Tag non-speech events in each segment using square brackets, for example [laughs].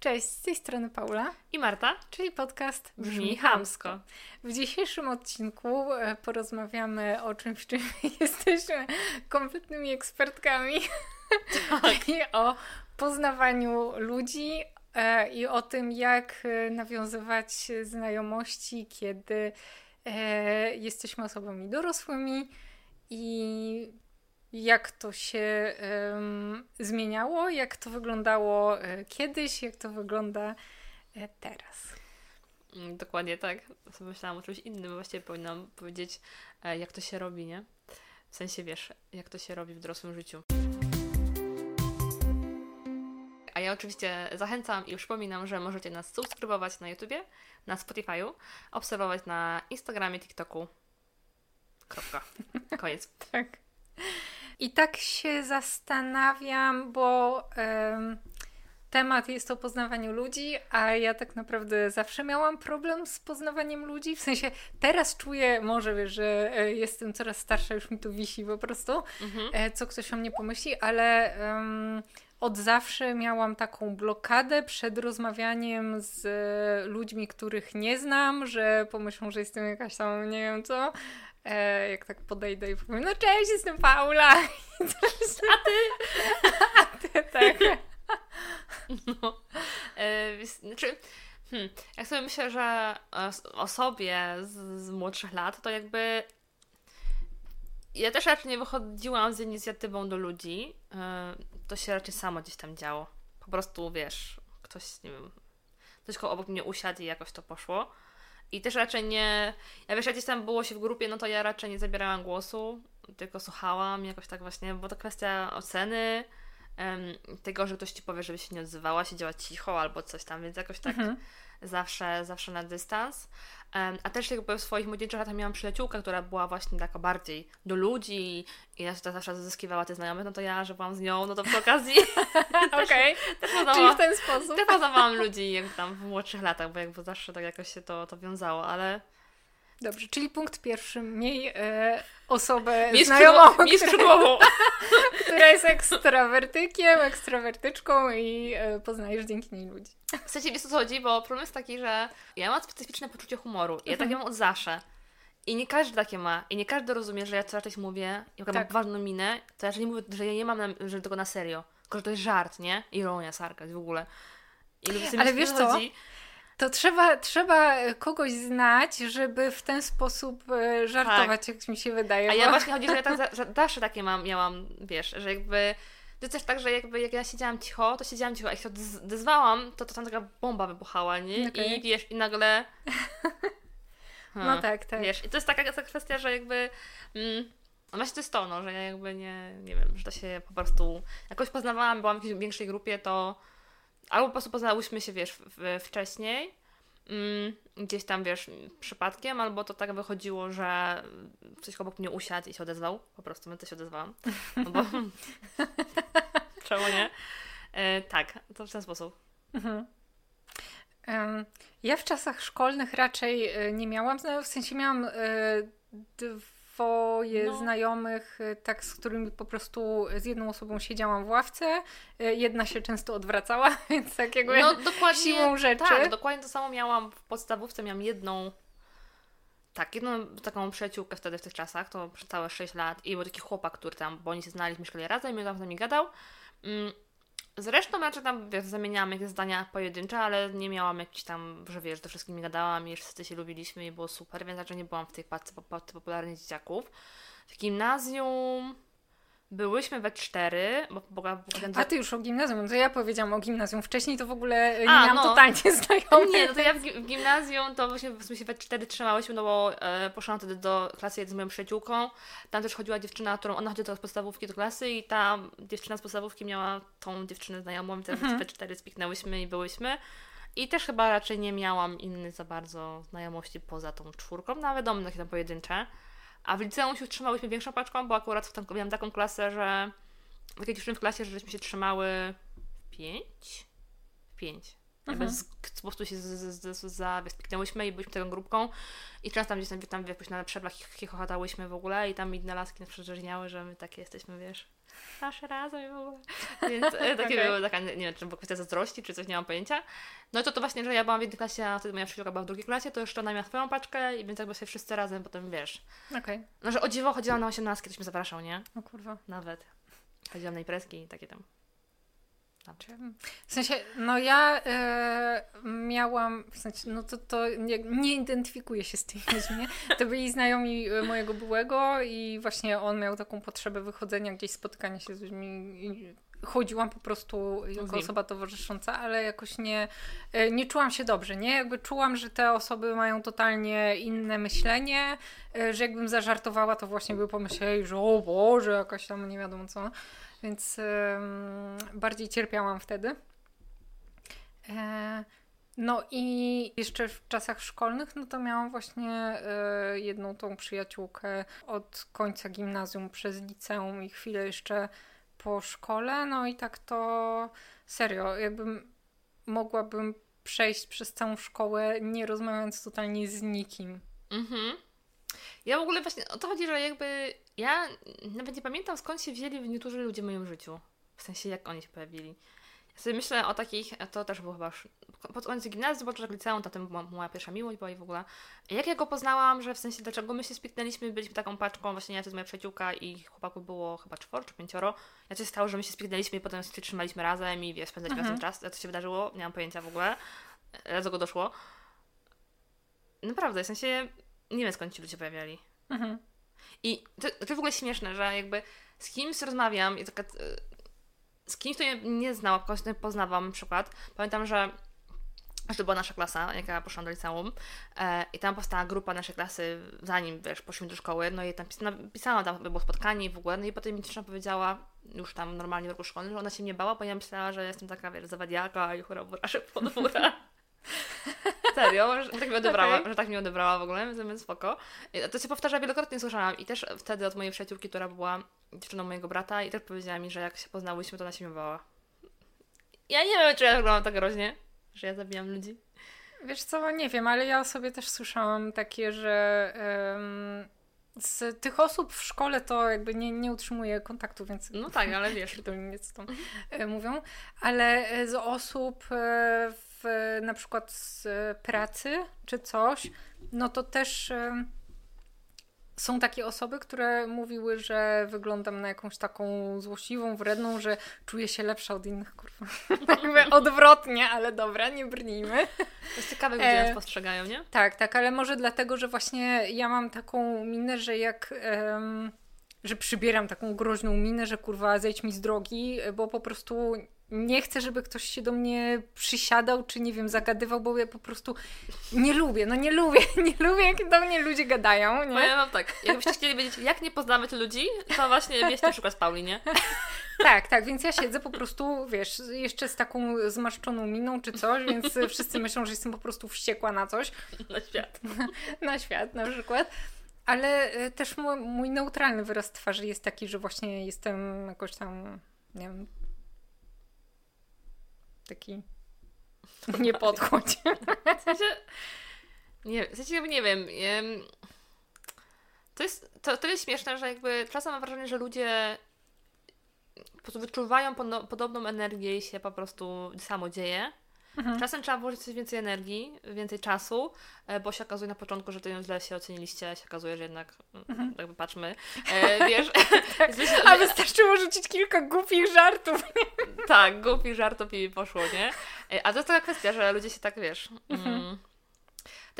Cześć, z tej strony Paula. I Marta. Czyli podcast Brzmi, Hamsko. W dzisiejszym odcinku e, porozmawiamy o czymś, czym [laughs] jesteśmy kompletnymi ekspertkami. Tak. [laughs] I o poznawaniu ludzi e, i o tym, jak e, nawiązywać znajomości, kiedy jesteśmy osobami dorosłymi i jak to się um, zmieniało, jak to wyglądało e, kiedyś, jak to wygląda e, teraz. Mm, dokładnie tak. Myślałam o czymś innym, właściwie powinnam powiedzieć, e, jak to się robi, nie? W sensie wiesz, jak to się robi w dorosłym życiu. A ja oczywiście zachęcam i przypominam, że możecie nas subskrybować na YouTubie, na Spotify'u, obserwować na Instagramie, TikToku. Kropka. [laughs] Koniec. tak. I tak się zastanawiam, bo temat jest o poznawaniu ludzi, a ja tak naprawdę zawsze miałam problem z poznawaniem ludzi. W sensie teraz czuję, może wiesz, że e, jestem coraz starsza, już mi to wisi po prostu, mhm. E, co ktoś o mnie pomyśli, ale od zawsze miałam taką blokadę przed rozmawianiem z ludźmi, których nie znam, że pomyślą, że jestem jakaś tam, nie wiem co, E, jak tak podejdę i powiem, no cześć, jestem Paula. [laughs] A ty? [laughs] A ty, tak. No. E, znaczy, hmm, jak sobie myślę, że o sobie z, z młodszych lat, to jakby ja też raczej nie wychodziłam z inicjatywą do ludzi. E, to się raczej samo gdzieś tam działo. Po prostu, wiesz, ktoś, nie wiem, ktoś obok mnie usiadł i jakoś to poszło. I też raczej nie. Ja wiesz, jak gdzieś tam było się w grupie, no to ja raczej nie zabierałam głosu, tylko słuchałam jakoś tak właśnie, bo to kwestia oceny, um, tego, że ktoś ci powie, żeby się nie odzywała, siedziała cicho albo coś tam, więc jakoś tak mhm. Zawsze, zawsze na dystans. A też jakby w swoich młodzieńczych latach miałam przyjaciółkę, która była właśnie taka bardziej do ludzi i ja się zawsze zyskiwała te znajomych, no to ja, że byłam z nią, no to przy okazji [laughs] [laughs] Okej, okay. czyli w ten sposób. Też poznawałam ludzi jakby tam w młodszych latach, bo jakby zawsze tak jakoś się to, to wiązało, ale... Dobrze, czyli punkt pierwszy, miej e, osobę miej znajomą, skrzydłową. [laughs] która jest ekstrawertykiem, ekstrawertyczką i e, poznajesz dzięki niej ludzi. W sensie wiesz o co chodzi, bo problem jest taki, że ja mam specyficzne poczucie humoru. Ja takie mhm. mam od zawsze. I nie każdy takie ma. I nie każdy rozumie, że ja coś mówię, jak tak. mam poważną minę, to ja nie mówię, że ja nie mam na, że tego na serio. Tylko, że to jest żart, nie? Ironia, sarkazm w ogóle. I Ale wiesz co? Chodzi. To trzeba, trzeba kogoś znać, żeby w ten sposób e, żartować, tak. jak mi się wydaje. A bo... ja właśnie chodzi, że ja tak [laughs] zawsze takie mam, miałam, wiesz, że jakby to też tak, że jakby jak ja siedziałam cicho, to siedziałam cicho, a jak się odezwałam, to, to tam taka bomba wybuchała, nie? Okay. I wiesz, i nagle... Hmm, [laughs] no tak, tak. Wiesz, i to jest taka, taka kwestia, że jakby... Mm, no właśnie to jest to, no, że ja jakby nie, nie wiem, że to się po prostu jakoś poznawałam, byłam w jakiejś większej grupie, to albo po prostu poznałyśmy się, wiesz, wcześniej, mm, gdzieś tam, wiesz, przypadkiem, albo to tak wychodziło, że coś obok mnie usiadł i się odezwał. Po prostu, my to się odezwałam. No bo... [laughs] Czemu nie? E, tak, to w ten sposób. Mhm. Ja w czasach szkolnych raczej e, nie miałam, w sensie miałam e, swoje no. znajomych, y, tak, z którymi po prostu z jedną osobą siedziałam w ławce. Y, jedna się często odwracała, [laughs] więc takiego no, dokładnie, siłą rzeczy. Tak, dokładnie to samo miałam w podstawówce. Miałam jedną tak, jedną taką przyjaciółkę wtedy w tych czasach, to przez całe 6 lat i był taki chłopak, który tam, bo oni się znali, mieszkali razem i on tam z nami gadał. Mm, Zresztą raczej tam wiesz, zamieniałam jakieś zdania pojedyncze, ale nie miałam jakichś tam, że wiesz, do wszystkimi gadałam i wszyscy się lubiliśmy i było super, więc raczej nie byłam w tej paczce popularnych dzieciaków. W gimnazjum Byłyśmy we cztery, bo, bo A ty już o gimnazjum, to ja powiedziałam o gimnazjum. Wcześniej to w ogóle nie A, miałam no. totalnie [laughs] znajomych. Nie, no to ja w, gimnazjum to właśnie w się we cztery trzymałyśmy, no bo e, poszłam wtedy do klasy z moją przyjaciółką. Tam też chodziła dziewczyna, którą ona chodziła z podstawówki do klasy i ta dziewczyna z podstawówki miała tą dziewczynę znajomą, więc mhm. we cztery spiknęłyśmy i byłyśmy. I też chyba raczej nie miałam innych za bardzo znajomości poza tą czwórką, no ale wiadomo, takie tam pojedyncze. A w liceum się trzymałyśmy większą paczką, bo akurat tam, miałam taką klasę, że takie dziewczyny w klasie, że żeśmy się trzymały w pięć? W pięć. Mhm. Z, po prostu się zaspiknęłyśmy i byliśmy taką grupką i często tam gdzieś tam, tam jakoś na przerwach chichotałyśmy w ogóle i tam inne laski nas przeżerniały, że my takie jesteśmy, wiesz, nasze razem w ogóle. [laughs] Więc e, takie okay. było taka, nie wiem, czy była kwestia zazdrości, czy coś, nie mam pojęcia. No to to właśnie, że ja byłam w jednej klasie, a wtedy moja przyjaciółka była w drugiej klasie, to jeszcze ona miała swoją paczkę i więc jakby się wszyscy razem potem, wiesz. Okej. Okay. No, że o dziwo chodziłam na osiemnastki, ktoś mnie zapraszał, nie? O kurwa. Nawet. Chodziłam na imprezki i takie tam. W sensie, no ja e, miałam, w sensie, no to, to nie, nie identyfikuję się z tymi ludźmi, to byli znajomi e, mojego byłego i właśnie on miał taką potrzebę wychodzenia gdzieś, spotykania się z ludźmi chodziłam po prostu jako osoba towarzysząca, ale jakoś nie, e, nie czułam się dobrze, nie? Jakby czułam, że te osoby mają totalnie inne myślenie, że jakbym zażartowała, to właśnie by pomyśleli, że o Boże, jakaś tam nie wiadomo co więc bardziej cierpiałam wtedy. E, no i jeszcze w czasach szkolnych, no to miałam właśnie e, jedną tą przyjaciółkę od końca gimnazjum przez liceum i chwilę jeszcze po szkole. No i tak to serio, jakbym mogłabym przejść przez całą szkołę, nie rozmawiając totalnie z nikim. Mhm. Ja w ogóle właśnie o to chodzi, że jakby ja nawet nie pamiętam skąd się wzięli niektórzy ludzie w moim życiu. W sensie jak oni się pojawili. Ja sobie myślę o takich, to też było chyba pod koniec gimnazjum, początek liceum, to była moja pierwsza miłość była i w ogóle. Jak ja go poznałam, że w sensie dlaczego my się spiknęliśmy, byliśmy taką paczką, właśnie ja to jest moja przyjaciółka i chłopaków było chyba czworo czy pięcioro. Ja coś stało, że my się spiknęliśmy i potem się trzymaliśmy razem i wiesz, spędzaliśmy mhm. razem czas. Co się wydarzyło? Nie mam pojęcia w ogóle. Raz do go doszło. Naprawdę, w sensie nie wiem skąd ci ludzie pojawiali. Mhm. I to, to jest w ogóle śmieszne, że jakby z kimś rozmawiam i taka, z kimś, kto nie, nie znał, kogoś nie poznawam na przykład. Pamiętam, że to była nasza klasa, jak ja poszłam do liceum e, i tam powstała grupa naszej klasy, zanim, wiesz, poszliśmy do szkoły, no i tam pisałam, tam było spotkanie i w ogóle, no i potem mi dziewczyna powiedziała, już tam normalnie w roku szkolnym, że ona się nie bała, bo ja myślała, że jestem taka, wiesz, zawadiaka i chora buraszek podwóra. Serio, że tak mi odebrała, okay. że tak mi odebrała w ogóle, więc spoko. To się powtarza wielokrotnie, słyszałam i też wtedy od mojej przyjaciółki, która była dziewczyną mojego brata i też powiedziała mi, że jak się poznałyśmy, to ona się. Ja nie wiem, czy ja wyglądam tak groźnie, że ja zabijam ludzi. Wiesz co, nie wiem, ale ja o sobie też słyszałam takie, że um, z tych osób w szkole to jakby nie, nie utrzymuję kontaktu, więc... No tak, ale wiesz. [laughs] to nie co tam e, mówią. Ale z osób e, w w, na przykład z pracy czy coś, no to też są takie osoby, które mówiły, że wyglądam na jakąś taką złośliwą, wredną, że czuję się lepsza od innych, kurwa. [laughs] Jakby odwrotnie, ale dobra, nie brnijmy. To jest ciekawe, gdzie e, nas postrzegają, nie? Tak, tak, ale może dlatego, że właśnie ja mam taką minę, że jak... Że przybieram taką groźną minę, że kurwa zejdź mi z drogi, bo po prostu nie chcę, żeby ktoś się do mnie przysiadał, czy nie wiem, zagadywał, bo ja po prostu nie lubię, no nie lubię, [laughs] nie lubię, jak do mnie ludzie gadają, nie? ja mam tak, jakbyście chcieli wiedzieć, jak nie tych ludzi, to właśnie [laughs] wieście przykład Pauli, nie? [laughs] tak, tak, więc ja siedzę po prostu, wiesz, jeszcze z taką zmarszczoną miną czy coś, więc wszyscy myślą, że jestem po prostu wściekła na coś. Na świat. Na, na świat na przykład. Ale e, też mój, mój neutralny wyraz twarzy jest taki, że właśnie jestem jakoś tam, nie wiem, taki [laughs] nie podchodź. [laughs] W sensie, nie, w sensie nie wiem. To jest, to, to jest śmieszne, że jakby czasem mam wrażenie, że ludzie po prostu wyczuwają podobną energię i się po prostu samo dzieje. Mhm. Czasem trzeba włożyć coś więcej energii, więcej czasu, e, bo się okazuje na początku, że to źle się oceniliście, się okazuje, że jednak mm, mhm. jakby patrzmy, e, [laughs] wiesz. [laughs] [laughs] tak. A wystarczyło rzucić kilka głupich żartów. tak, głupich żartów i poszło, nie? E, a to jest taka kwestia, że ludzie się tak, wiesz... Mhm. Mm,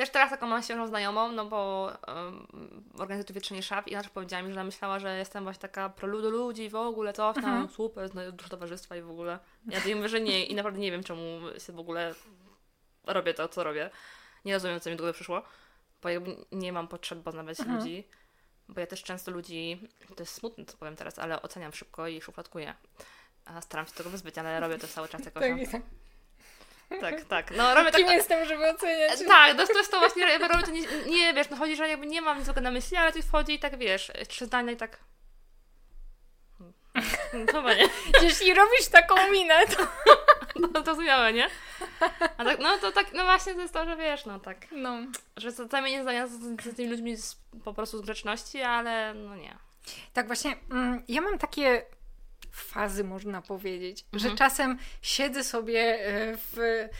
też teraz taką mam świeżą znajomą, no bo um, organizuję tu wietrzenie szaf i inaczej powiedziała mi, że ona myślała, że jestem właśnie taka pro do ludzi w ogóle, to tam, mhm. super, dużo towarzystwa i w ogóle. Ja jej mówię, że nie i naprawdę nie wiem, czemu się w ogóle robię to, co robię. Nie rozumiem, co mi do głowy przyszło, bo jakby nie mam potrzeby poznawać mhm. ludzi, bo ja też często ludzi, to jest smutne, co powiem teraz, ale oceniam szybko i szufladkuję. A staram się tego wyzbyć, ale robię to cały czas jakoś. Tak, tak. Tak, tak. No, robię Kim tak, jestem, żeby oceniać? Tak, no, to jest to właśnie, robię to nie, nie, wiesz, no chodzi, że jakby nie mam nic na myśli, ale tu wchodzi i tak, wiesz, trzy zdania i tak... No, chyba nie. [laughs] Jeśli robisz taką minę, to... [laughs] No to zrozumiałe, nie? A tak, no to tak, no właśnie to jest to, że wiesz, no tak. No. Że czasami nie zdania z, z tymi ludźmi z, po prostu z grzeczności, ale no nie. Tak właśnie, mm, ja mam takie fazy, można powiedzieć, Mhm. że czasem siedzę sobie e, w,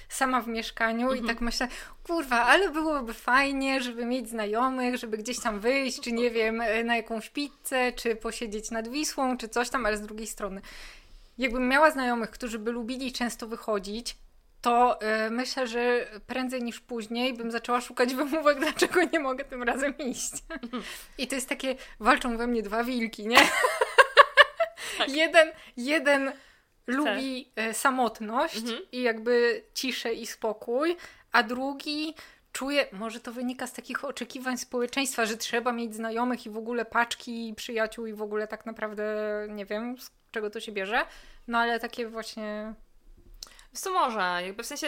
sama w mieszkaniu Mhm. i tak myślę, kurwa, ale byłoby fajnie, żeby mieć znajomych, żeby gdzieś tam wyjść, czy nie wiem, e, na jakąś pizzę, czy posiedzieć nad Wisłą, czy coś tam, ale z drugiej strony, jakbym miała znajomych, którzy by lubili często wychodzić, to e, myślę, że prędzej niż później bym zaczęła szukać [laughs] wymówek, dlaczego nie mogę tym razem iść. I to jest takie, walczą we mnie dwa wilki, nie? [laughs] Jeden, jeden lubi e, samotność Mhm. i jakby ciszę i spokój, a drugi czuje, może to wynika z takich oczekiwań społeczeństwa, że trzeba mieć znajomych i w ogóle paczki i przyjaciół i w ogóle tak naprawdę nie wiem, z czego to się bierze, no ale takie właśnie... Wiesz co może, jakby w sensie,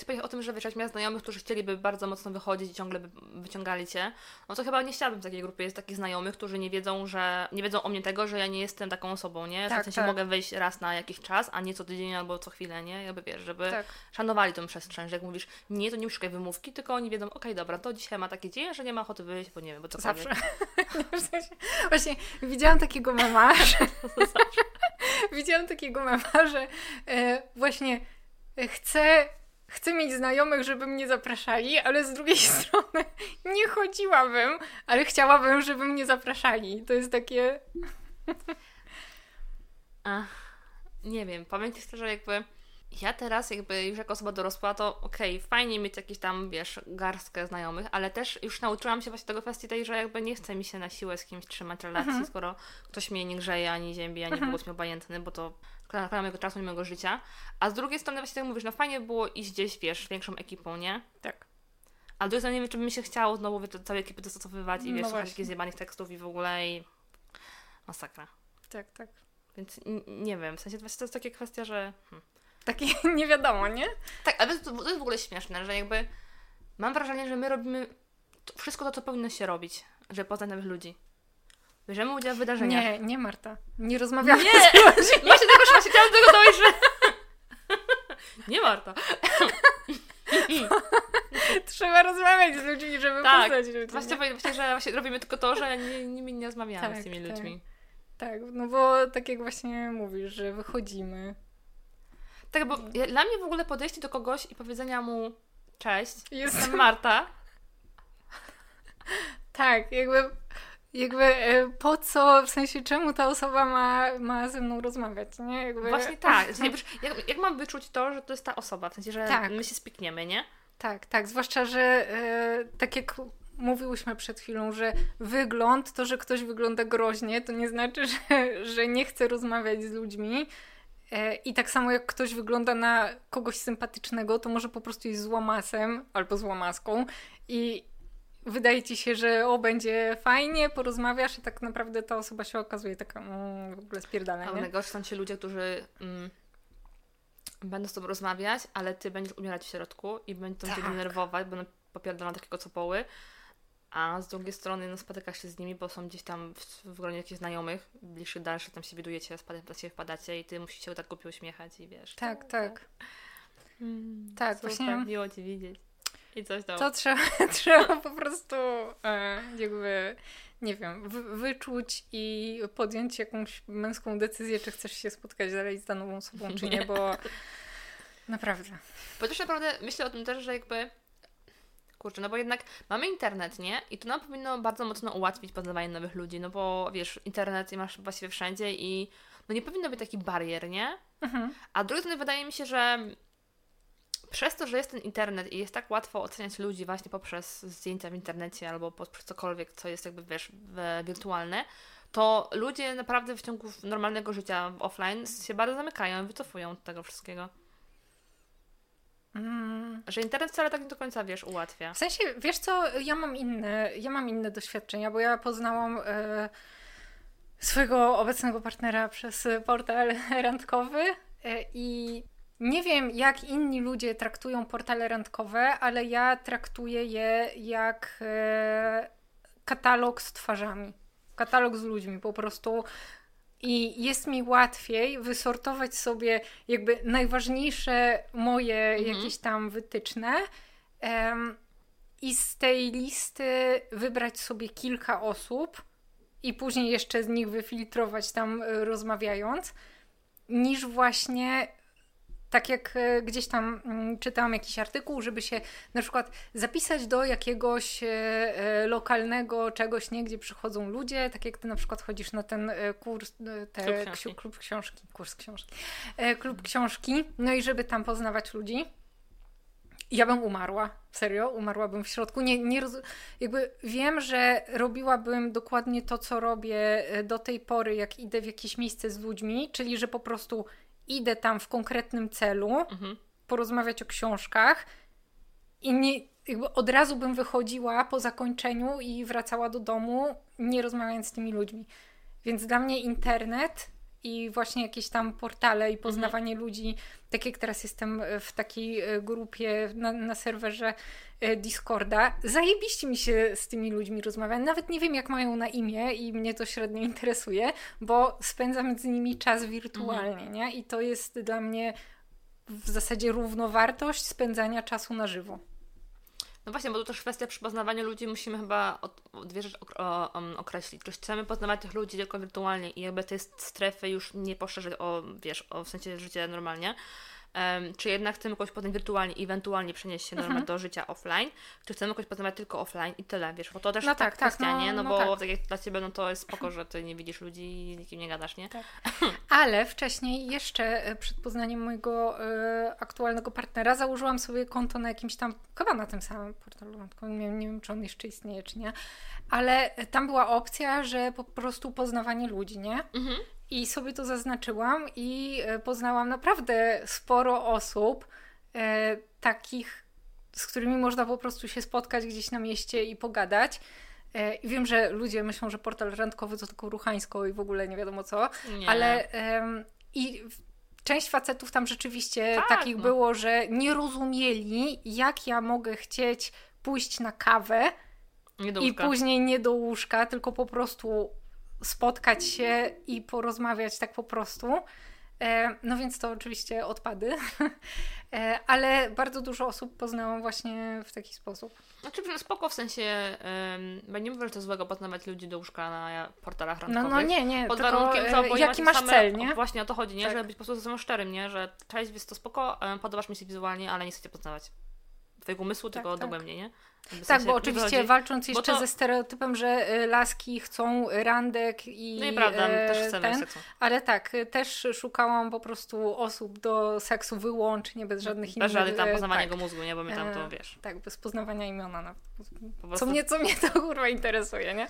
ci powiem o tym, że wiesz, jak miała znajomych, którzy chcieliby bardzo mocno wychodzić i ciągle by wyciągali cię, no to chyba nie chciałabym w takiej grupie, jest takich znajomych, którzy nie wiedzą, że, nie wiedzą o mnie tego, że ja nie jestem taką osobą, nie? Tak, w sensie tak. mogę wyjść raz na jakiś czas, a nie co tydzień albo co chwilę, nie? Jakby wiesz, żeby Tak. szanowali tą przestrzeń, że jak mówisz, nie, to nie szukaj wymówki, tylko oni wiedzą, okej, dobra, to dzisiaj ma taki dzień, że nie ma ochoty wyjść, bo nie wiem, bo co Zawsze. [laughs] Właśnie widziałam takiego mema, że, [laughs] [laughs] widziałam takiego mema, że e, właśnie chcę, chcę mieć znajomych, żeby mnie zapraszali, ale z drugiej [laughs] strony nie chodziłabym, ale chciałabym, żeby mnie zapraszali. To jest takie... Ach, nie wiem, powiem Ci szczerze, jakby ja teraz jakby już jako osoba dorosła, to okej, fajnie mieć jakieś tam, wiesz, garstkę znajomych, ale też już nauczyłam się właśnie tego kwestii tej, że jakby nie chce mi się na siłę z kimś trzymać relacji, Mhm. skoro ktoś mnie nie grzeje, ani ziębi, ani w ogóle mi obojętny, bo to nakłada mojego czasu i mojego życia. A z drugiej strony właśnie tak mówisz, no fajnie było iść gdzieś, wiesz, większą ekipą, nie? Tak. A z drugiej strony nie wiem, czy by mi się chciało znowu wiesz, całej ekipy dostosowywać i No wiesz, słuchać właśnie. jakichś zjebanych tekstów i w ogóle i... Masakra. Tak, tak. Więc nie wiem, w sensie właśnie to jest takie kwestia, że... Hmm. Takie [laughs] nie wiadomo, nie? Tak, ale to, to jest w ogóle śmieszne, że jakby mam wrażenie, że my robimy wszystko to, co powinno się robić, żeby poznać nowych ludzi. Bierzemy udział w wydarzeniach. Nie, nie Marta. Nie rozmawiamy Nie! [laughs] Właśnie tego, właśnie chciałam tego dojść, że... [laughs] Nie Marta. Trzeba rozmawiać z ludźmi, żeby Tak, poznać ludzi. Właśnie nie? właśnie, że właśnie robimy tylko to, że nie, nimi nie rozmawiamy Tak, z tymi tak. ludźmi. Tak, no bo tak jak właśnie mówisz, że wychodzimy. Tak, bo dla mnie w ogóle podejście do kogoś i powiedzenia mu cześć, Jest jestem Marta, [laughs] Tak, jakby, jakby e, po co, w sensie czemu ta osoba ma, ma ze mną rozmawiać, nie? Jakby, właśnie tak. Jak, jak mam wyczuć to, że to jest ta osoba? W sensie, że Tak. my się spikniemy, nie? Tak, tak, zwłaszcza, że e, tak jak mówiłyśmy przed chwilą, że wygląd, to, że ktoś wygląda groźnie, to nie znaczy, [laughs] że, że nie chce rozmawiać z ludźmi. E, I tak samo jak ktoś wygląda na kogoś sympatycznego, to może po prostu jest złamasem albo złamaską i wydaje ci się, że o, będzie fajnie, porozmawiasz i tak naprawdę ta osoba się okazuje taka mm, w ogóle spierdala, A nie? najgorsze są ci ludzie, którzy mm, będą z tobą rozmawiać, ale ty będziesz umierać w środku i będą cię Tak. denerwować, będą popierdolone takiego copoły, a z drugiej strony no, spotykasz się z nimi, bo są gdzieś tam w, w gronie jakichś znajomych, bliższych, dalszych, tam się widujecie, spadacie, wpadacie i ty musisz się tak głupio uśmiechać i wiesz. Tak, tak. Mm, Tak, super, właśnie- miło cię widzieć. I coś tam. To trzeba, [laughs] trzeba po prostu e, jakby, nie wiem, wy, wyczuć i podjąć jakąś męską decyzję, czy chcesz się spotkać dalej z daną osobą, czy nie, Nie. bo [laughs] naprawdę. Bo też naprawdę myślę o tym też, że jakby. Kurczę, no bo jednak mamy internet, nie? I to nam powinno bardzo mocno ułatwić poznawanie nowych ludzi, no bo wiesz, internet masz właściwie wszędzie i no nie powinno być takich barier, nie? Mhm. A strony wydaje mi się, że przez to, że jest ten internet i jest tak łatwo oceniać ludzi właśnie poprzez zdjęcia w internecie albo poprzez cokolwiek, co jest jakby, wiesz, wirtualne, to ludzie naprawdę w ciągu normalnego życia offline się bardzo zamykają i wycofują od tego wszystkiego. Mm. Że internet wcale tak nie do końca, wiesz, ułatwia. W sensie, wiesz co, ja mam inne, ja mam inne doświadczenia, bo ja poznałam e, swojego obecnego partnera przez portal [laughs] randkowy e, i nie wiem, jak inni ludzie traktują portale randkowe, ale ja traktuję je jak e, katalog z twarzami. Katalog z ludźmi. Po prostu i jest mi łatwiej wysortować sobie jakby najważniejsze moje mhm. jakieś tam wytyczne um, i z tej listy wybrać sobie kilka osób i później jeszcze z nich wyfiltrować tam y, rozmawiając, niż właśnie tak jak e, gdzieś tam mm, czytałam jakiś artykuł, żeby się na przykład zapisać do jakiegoś e, e, lokalnego czegoś, nie, gdzie przychodzą ludzie, tak jak ty na przykład chodzisz na ten kurs, te, klub, książki. klub książki, kurs książki, klub książki, no i żeby tam poznawać ludzi. Ja bym umarła, serio, umarłabym w środku. Nie, nie roz... jakby wiem, że robiłabym dokładnie to, co robię do tej pory, jak idę w jakieś miejsce z ludźmi, czyli że po prostu idę tam w konkretnym celu, mhm. porozmawiać o książkach i nie, jakby od razu bym wychodziła po zakończeniu i wracała do domu, nie rozmawiając z tymi ludźmi. Więc dla mnie internet i właśnie jakieś tam portale i poznawanie mhm. ludzi, tak jak teraz jestem w takiej e, grupie na, na serwerze e, Discorda, zajebiście mi się z tymi ludźmi rozmawia. Nawet nie wiem, jak mają na imię i mnie to średnio interesuje, bo spędzam z nimi czas wirtualnie, mhm. nie? I to jest dla mnie w zasadzie równowartość spędzania czasu na żywo. No właśnie, bo to też kwestia przy poznawaniu ludzi musimy chyba od, dwie rzeczy określić. Czy chcemy poznawać tych ludzi tylko wirtualnie i jakby tej strefy już nie poszerzyć o, wiesz, o w sensie życia normalnie, um, czy jednak chcemy kogoś poznać wirtualnie i ewentualnie przenieść się mhm. do życia offline, czy chcemy kogoś poznawać tylko offline i tyle, wiesz, bo to też no tak, tak, kwestia, no, nie? No, no bo tak. tak. jak dla Ciebie, no to jest spoko, że Ty nie widzisz ludzi i nikim nie gadasz, nie? Tak. [laughs] Ale wcześniej, jeszcze e, przed poznaniem mojego y, aktualnego partnera, założyłam sobie konto na jakimś tam, chyba na tym samym portalu, nie, nie wiem, czy on jeszcze istnieje, czy nie, ale tam była opcja, że po prostu poznawanie ludzi, nie? Mhm. I sobie to zaznaczyłam i e, poznałam naprawdę sporo osób e, takich, z którymi można po prostu się spotkać gdzieś na mieście i pogadać. E, I wiem, że ludzie myślą, że portal randkowy to tylko ruchańsko i w ogóle nie wiadomo co, nie. ale e, i część facetów tam rzeczywiście tak, takich no. było, że nie rozumieli, jak ja mogę chcieć pójść na kawę i później nie do łóżka, tylko po prostu spotkać się i porozmawiać tak po prostu. E, no więc to oczywiście odpady, [laughs] e, ale bardzo dużo osób poznałam właśnie w taki sposób. Znaczy spoko w sensie, bo nie mówię, że to złego poznawać ludzi do łóżka na portalach randkowych. No, no nie, nie. Pod tylko, warunkiem, że e, jaki masz same, cel, nie? Właśnie o to chodzi, nie? Tak. Żeby być po prostu ze sobą szczerym, nie? Że cześć, jest to spoko, podobasz mi się wizualnie, ale nie chcecie poznawać twojego umysłu, tak, tylko tak. dogłębnie, nie? Tak, bo oczywiście walcząc jeszcze to... ze stereotypem, że y, laski chcą randek i. No i prawda, e, też chcemy ten, seksu. Ale tak, y, też szukałam po prostu osób do seksu wyłącznie, bez żadnych innych. Bez żadnych tam poznawania tak. mózgu, nie? Bo my tam to wiesz. Tak, bez poznawania imiona nawet. Prostu... Co, mnie, co mnie to kurwa interesuje, nie?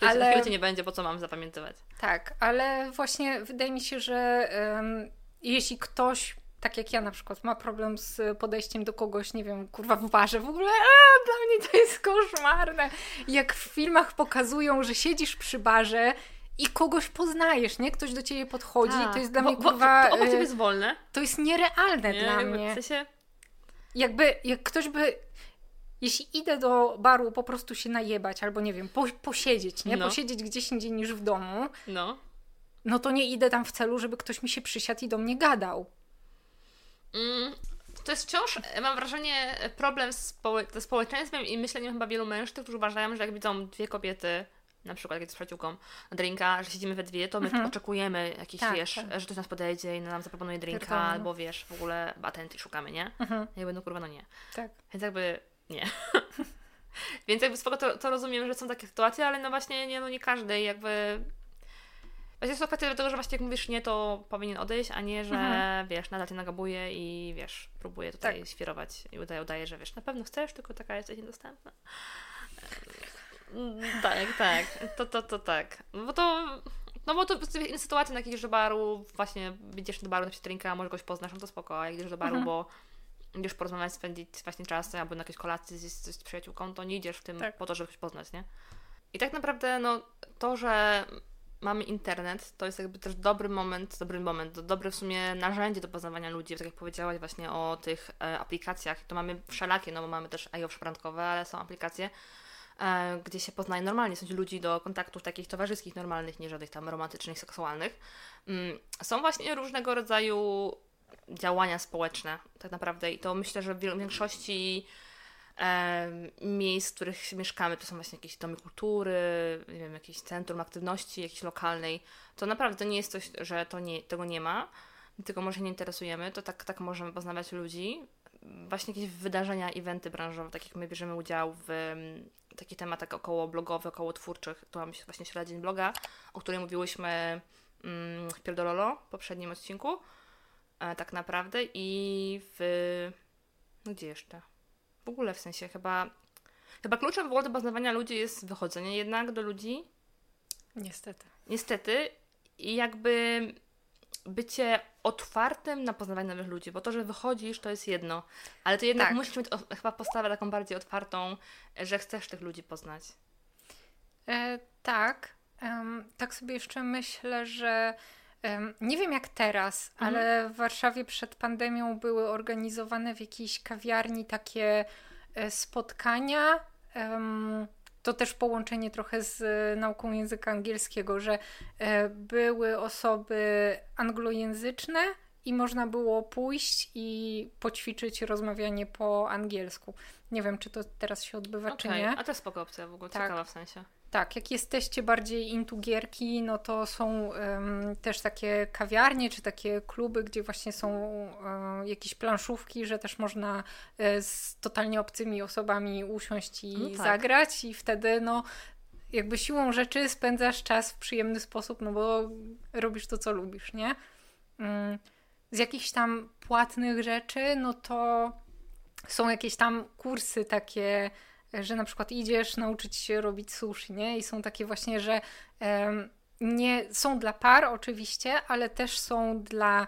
Ale... Na nie będzie, po co mam zapamiętywać. Tak, ale właśnie wydaje mi się, że um, jeśli ktoś tak jak ja na przykład, ma problem z podejściem do kogoś, nie wiem, kurwa w barze, w ogóle a, dla mnie to jest koszmarne. Jak w filmach pokazują, że siedzisz przy barze i kogoś poznajesz, nie? Ktoś do ciebie podchodzi, to jest dla mnie kurwa... Bo, bo, to jest wolne. To jest nierealne nie, dla mnie. W sensie... Jakby, jak ktoś by... Jeśli idę do baru po prostu się najebać, albo nie wiem, po, posiedzieć, nie? No. Posiedzieć gdzieś indziej niż w domu, no. no to nie idę tam w celu, żeby ktoś mi się przysiadł i do mnie Mm, to jest wciąż, mam wrażenie, problem ze społeczeństwem i myśleniem chyba wielu mężczyzn, którzy uważają, że jak widzą dwie kobiety, na przykład jak z przyjaciółką, drinka, że siedzimy we dwie, to my mhm. oczekujemy jakiś, tak, wiesz, tak. że ktoś nas podejdzie i nam zaproponuje drinka, albo wiesz, w ogóle atenty szukamy, nie? Mhm. Jakby, no kurwa, no nie. Tak. Więc jakby nie. [laughs] Więc jakby spoko to, to rozumiem, że są takie sytuacje, ale no właśnie nie, no nie każdy jakby Właśnie jest to kwestia tego, że właśnie jak mówisz nie, to powinien odejść, a nie, że mhm. wiesz, nadal cię nagabuje i wiesz, próbuje tutaj tak. świrować i udaje, udaje, że wiesz, na pewno chcesz, tylko taka jesteś niedostępna. Tak, tak. To, to, to tak. Bo to. No bo to inne sytuacje na jakichś do baru, właśnie idziesz do baru na drinka, może kogoś poznasz, no to spoko, a jak idziesz do baru, mhm. bo idziesz porozmawiać, spędzić właśnie czas, albo na jakieś kolacje z, z, z przyjaciółką, to nie idziesz w tym tak. po to, żeby poznać, nie? I tak naprawdę, no, to, że mamy internet, to jest jakby też dobry moment, dobry moment, dobre w sumie narzędzie do poznawania ludzi, tak jak powiedziałaś właśnie o tych e, aplikacjach, to mamy wszelakie, no bo mamy też iOS szprantkowe, ale są aplikacje, e, gdzie się poznaje normalnie, są ludzi do kontaktów takich towarzyskich, normalnych, nie żadnych tam romantycznych, seksualnych. Mm, są właśnie różnego rodzaju działania społeczne, tak naprawdę. I to myślę, że w większości miejsc, w których mieszkamy, to są właśnie jakieś domy kultury, nie wiem, jakieś centrum aktywności jakiejś lokalnej. To naprawdę nie jest coś, że to nie, tego nie ma, tylko może nie interesujemy, to tak, tak możemy poznawać ludzi. Właśnie jakieś wydarzenia, eventy branżowe, tak jak my bierzemy udział w takich tematach około blogowych, około twórczych. Tu mamy właśnie Środa Dzień Bloga, o której mówiłyśmy w Pierdololo w poprzednim odcinku e, tak naprawdę i w... No gdzie jeszcze? W ogóle w sensie chyba... Chyba kluczem w ogóle do poznawania ludzi jest wychodzenie jednak do ludzi. Niestety. Niestety. I jakby bycie otwartym na poznawanie nowych ludzi, bo to, że wychodzisz, to jest jedno, ale ty jednak tak. musisz mieć o, chyba postawę taką bardziej otwartą, że chcesz tych ludzi poznać. E, tak. Um, tak sobie jeszcze myślę, że nie wiem jak teraz, mhm. ale w Warszawie przed pandemią były organizowane w jakiejś kawiarni takie e, spotkania. To też połączenie trochę z e, nauką języka angielskiego, że e, były osoby anglojęzyczne i można było pójść i poćwiczyć rozmawianie po angielsku. Nie wiem, czy to teraz się odbywa, okay. czy nie. A to jest spoko opcja w ogóle, tak. ciekawa w sensie. Tak, jak jesteście bardziej into gierki, no to są um, też takie kawiarnie czy takie kluby, gdzie właśnie są um, jakieś planszówki, że też można um, z totalnie obcymi osobami usiąść i no tak. zagrać i wtedy no jakby siłą rzeczy spędzasz czas w przyjemny sposób, no bo robisz to, co lubisz, nie? Mm, z jakichś tam płatnych rzeczy, no to są jakieś tam kursy takie że na przykład idziesz nauczyć się robić sushi, nie? I są takie właśnie, że nie są dla par oczywiście, ale też są dla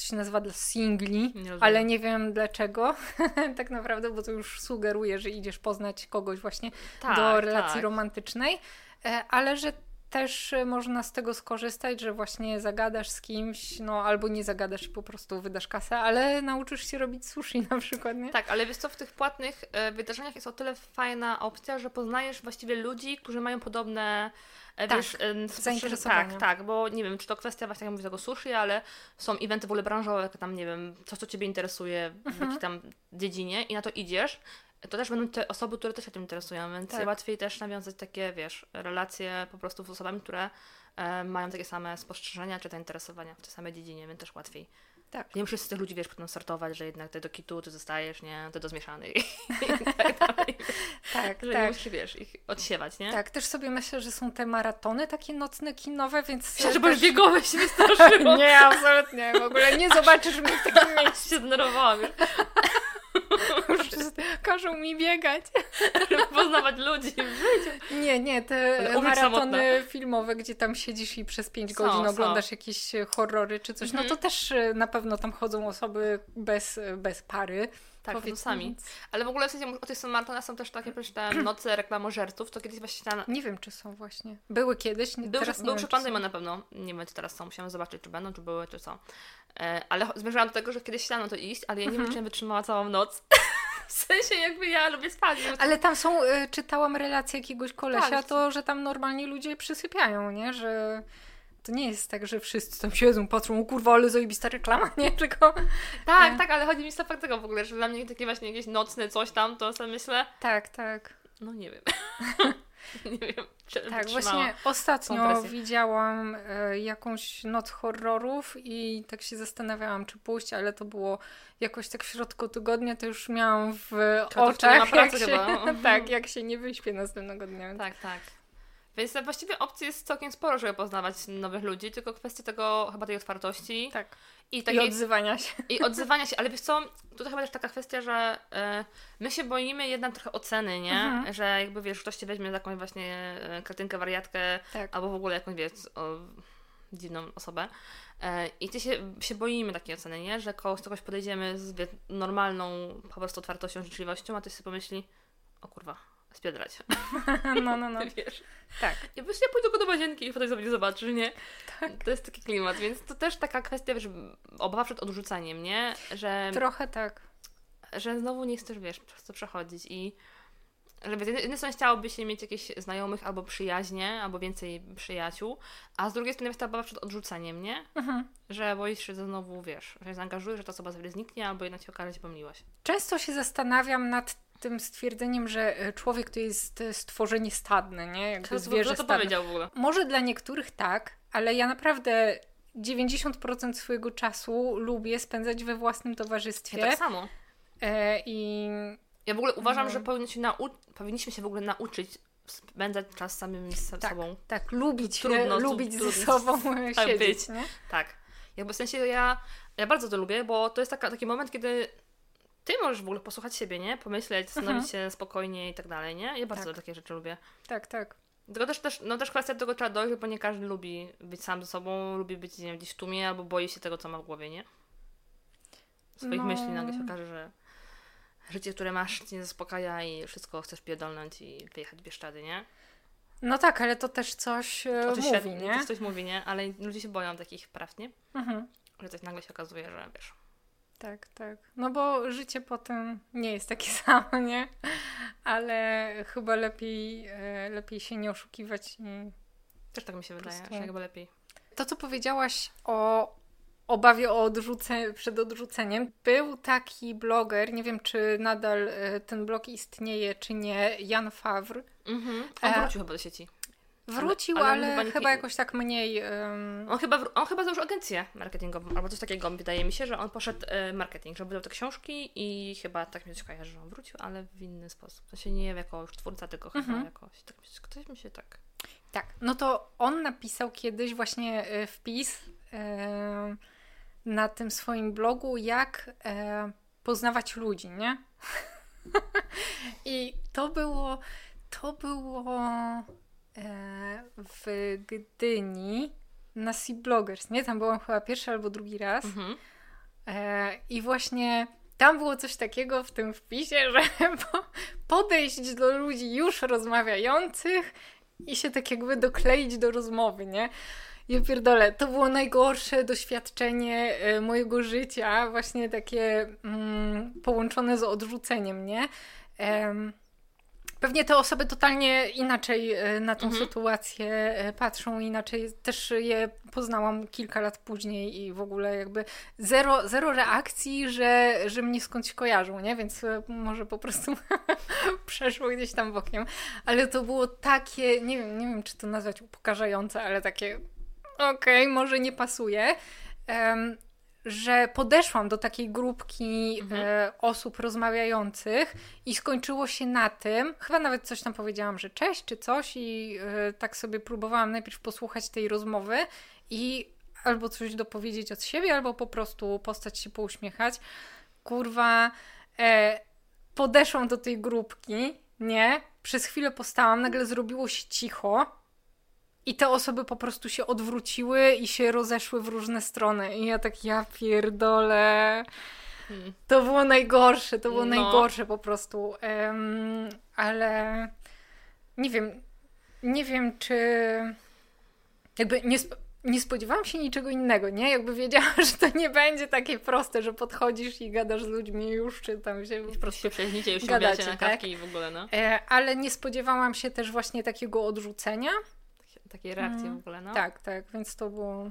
to się nazywa dla singli, nie ale nie wiem dlaczego [laughs] tak naprawdę, bo to już sugeruje, że idziesz poznać kogoś właśnie tak, do relacji tak. romantycznej, e, ale że też można z tego skorzystać, że właśnie zagadasz z kimś, no albo nie zagadasz i po prostu wydasz kasę, ale nauczysz się robić sushi na przykład, nie? Tak, ale wiesz co, w tych płatnych e, wydarzeniach jest o tyle fajna opcja, że poznajesz właściwie ludzi, którzy mają podobne e, tak, wiesz, zainteresowania. Tak, tak, bo nie wiem, czy to kwestia właśnie, jak mówię, tego sushi, ale są eventy w ogóle branżowe, tam, nie wiem, coś, co Ciebie interesuje w mhm. jakiejś tam dziedzinie i na to idziesz to też będą te osoby, które też się tym interesują, więc tak. łatwiej też nawiązać takie, wiesz, relacje po prostu z osobami, które e, mają takie same spostrzeżenia czy zainteresowania w tej samej dziedzinie, więc też łatwiej. Tak. Nie musisz z tych ludzi, wiesz, potem sortować, że jednak ty do kitu, ty zostajesz, nie, ty do zmieszanej [laughs] tak dalej. [laughs] tak, że tak. nie musisz, wiesz, ich odsiewać, nie? Tak, też sobie myślę, że są te maratony takie nocne, kinowe, więc... Myślę, że też... biegowe się wystraszyło. [laughs] nie, absolutnie, w ogóle nie zobaczysz mnie w takim miejscu. się zdenerwowałam. [laughs] Każą mi biegać. [laughs] Poznawać ludzi w życiu. Nie, nie, te maratony filmowe, gdzie tam siedzisz i przez 5 godzin są, oglądasz są. jakieś horrory czy coś, no to mhm. też e, na pewno tam chodzą osoby bez, bez pary. Tak, sami. Ale w ogóle w sensie o tych maratonach są też takie przeczytałem noce [clears throat] reklamożerców, to kiedyś właśnie tam... Nie wiem, czy są właśnie. Były kiedyś, nie, był, teraz był przed pandemią na pewno. Nie wiem, czy teraz są. Musiałam zobaczyć, czy będą, czy były, czy co. E, ale zmierzałam do tego, że kiedyś chciałam na to iść, ale ja nie mhm. wiem, czy wytrzymała całą noc. [laughs] W sensie jakby ja lubię spać. Ale tam są, y, czytałam relację jakiegoś kolesia, tak. to, że tam normalnie ludzie przysypiają, nie? Że to nie jest tak, że wszyscy tam siedzą, patrzą, o kurwa, ale zajebista reklama, [laughs] nie? Tylko... Tak, tak, ale chodzi mi o fakt tego w ogóle, że dla mnie takie właśnie jakieś nocne coś tam, to sobie myślę... Tak, tak. No nie wiem. [laughs] nie wiem. Tak, właśnie ostatnio widziałam e, jakąś noc horrorów i tak się zastanawiałam, czy pójść, ale to było jakoś tak w środku tygodnia, to już miałam w oczach, jak się, [laughs] tak, jak się nie wyśpię następnego dnia. Tak, tak. Więc właściwie opcji jest całkiem sporo, żeby poznawać nowych ludzi, tylko kwestia tego chyba tej otwartości. Tak. I, takiej, I odzywania się. I odzywania się, ale wiesz co, tutaj chyba też taka kwestia, że y, my się boimy jednak trochę oceny, nie? Mhm. Że jakby wiesz, ktoś cię weźmie za jakąś właśnie e, kretynkę, wariatkę, tak. albo w ogóle jakąś wiesz, o, dziwną osobę. Y, I ty się, się boimy takiej oceny, nie? Że kogoś, kogoś podejdziemy z normalną po prostu otwartością, życzliwością, a ty sobie pomyśli, o kurwa, spiedrać. [laughs] No, no, no. [laughs] Wiesz. Tak. I właśnie pójdę tylko do łazienki i potem sobie zobaczysz, nie? Tak. To jest taki klimat, więc to też taka kwestia, że obawa przed odrzuceniem, nie? Że... Trochę tak. Że znowu nie chcesz, wiesz, przez co przechodzić i że z jednej strony chciałoby się mieć jakieś znajomych albo przyjaźnie, albo więcej przyjaciół, a z drugiej strony jest ta obawa przed odrzuceniem, nie? Mhm. Że boisz się, że znowu, wiesz, że się zaangażujesz, że ta osoba sobie zniknie, albo jednak się okaże, że pomyliłaś. Często się zastanawiam nad tym stwierdzeniem, że e, człowiek to jest e, stworzenie stadne, nie? Jakby zwierzę to powiedział w ogóle? Może dla niektórych tak, ale ja naprawdę 90% swojego czasu lubię spędzać we własnym towarzystwie. Ja tak samo. E, I Ja w ogóle uważam, No. że powinno się nau- powinniśmy się w ogóle nauczyć spędzać czas samymi z tak, sobą. tak, lubić, Trudno, lubić trudno ze sobą [laughs] tak siedzieć, być. nie? Tak. Jakby w sensie ja, ja bardzo to lubię, bo to jest taka, taki moment, kiedy ty możesz w ogóle posłuchać siebie, nie? Pomyśleć, zastanowić się spokojnie i tak dalej, nie? Ja bardzo Tak. takie rzeczy lubię. Tak, tak. Tylko też, też, no też kwestia tego trzeba dojść, bo nie każdy lubi być sam ze sobą, lubi być nie wiem, gdzieś w tłumie, albo boi się tego, co ma w głowie, nie? Swoich No. myśli nagle się okaże, że życie, które masz, cię nie zaspokaja i wszystko chcesz pierdolnąć i wyjechać w Bieszczady, nie? No tak, ale to też coś e, to mówi, się, nie? To coś mówi, nie? Ale ludzie się boją takich praw, nie? Mhm. Że coś nagle się okazuje, że wiesz. Tak, tak. No bo życie potem nie jest takie [laughs] samo, nie? Ale chyba lepiej, e, lepiej się nie oszukiwać i Też tak mi się wydaje, prostu- że chyba lepiej. To, co powiedziałaś o obawie o odrzuce, przed odrzuceniem, był taki bloger, nie wiem, czy nadal e, ten blog istnieje, czy nie, Jan Favre. Mhm. On E, wrócił chyba do sieci. Wrócił, ale ale, on chyba chyba, nie- jakoś tak mniej. em, On chyba, on chyba założył agencję marketingową, albo coś takiego wydaje mi się, że on poszedł e, marketing, że wydał te książki i chyba tak mi się kojarzy, że on wrócił, ale w inny sposób. To się nie jako już twórca, tylko chyba Mhm. jakoś. Tak, ktoś mi się tak. Tak, no to on napisał kiedyś właśnie e, wpis e, na tym swoim blogu, jak e, poznawać ludzi, nie? [laughs] I to było, to było w Gdyni na Sea Bloggers, nie? Tam byłam chyba pierwszy albo drugi raz. Mhm. E, I właśnie tam było coś takiego w tym wpisie, [laughs] że po- podejść do ludzi już rozmawiających i się tak jakby dokleić do rozmowy, nie? Ja pierdolę, to było najgorsze doświadczenie e, mojego życia, właśnie takie mm, połączone z odrzuceniem, nie? Em, Pewnie te osoby totalnie inaczej e, na tą Mhm. sytuację e, patrzą, inaczej też je poznałam kilka lat później i w ogóle jakby zero, zero reakcji, że, że mnie skądś kojarzą, nie? Więc e, może po prostu [laughs] przeszło gdzieś tam bokiem. Ale to było takie, nie wiem, nie wiem czy to nazwać upokarzające, ale takie okej, może nie pasuje. Em, że podeszłam do takiej grupki Mhm. e, osób rozmawiających i skończyło się na tym, chyba nawet coś tam powiedziałam, że cześć czy coś i e, tak sobie próbowałam najpierw posłuchać tej rozmowy i albo coś dopowiedzieć od siebie, albo po prostu postać się pouśmiechać. Kurwa, e, podeszłam do tej grupki, nie? Przez chwilę postałam, nagle zrobiło się cicho. I te osoby po prostu się odwróciły i się rozeszły w różne strony. I ja tak, ja pierdolę. Hmm. To było najgorsze, to było No. najgorsze po prostu. Em, ale nie wiem, nie wiem, czy jakby nie, sp- nie spodziewałam się niczego innego, nie? Jakby wiedziałam, [laughs] że to nie będzie takie proste, że podchodzisz i gadasz z ludźmi już, czy tam się po prostu się przeźnicie, już Gadacie, na tak? kawki i w ogóle, no. E, ale nie spodziewałam się też właśnie takiego odrzucenia. Takie reakcje Mm, w ogóle, no. Tak, tak, więc to było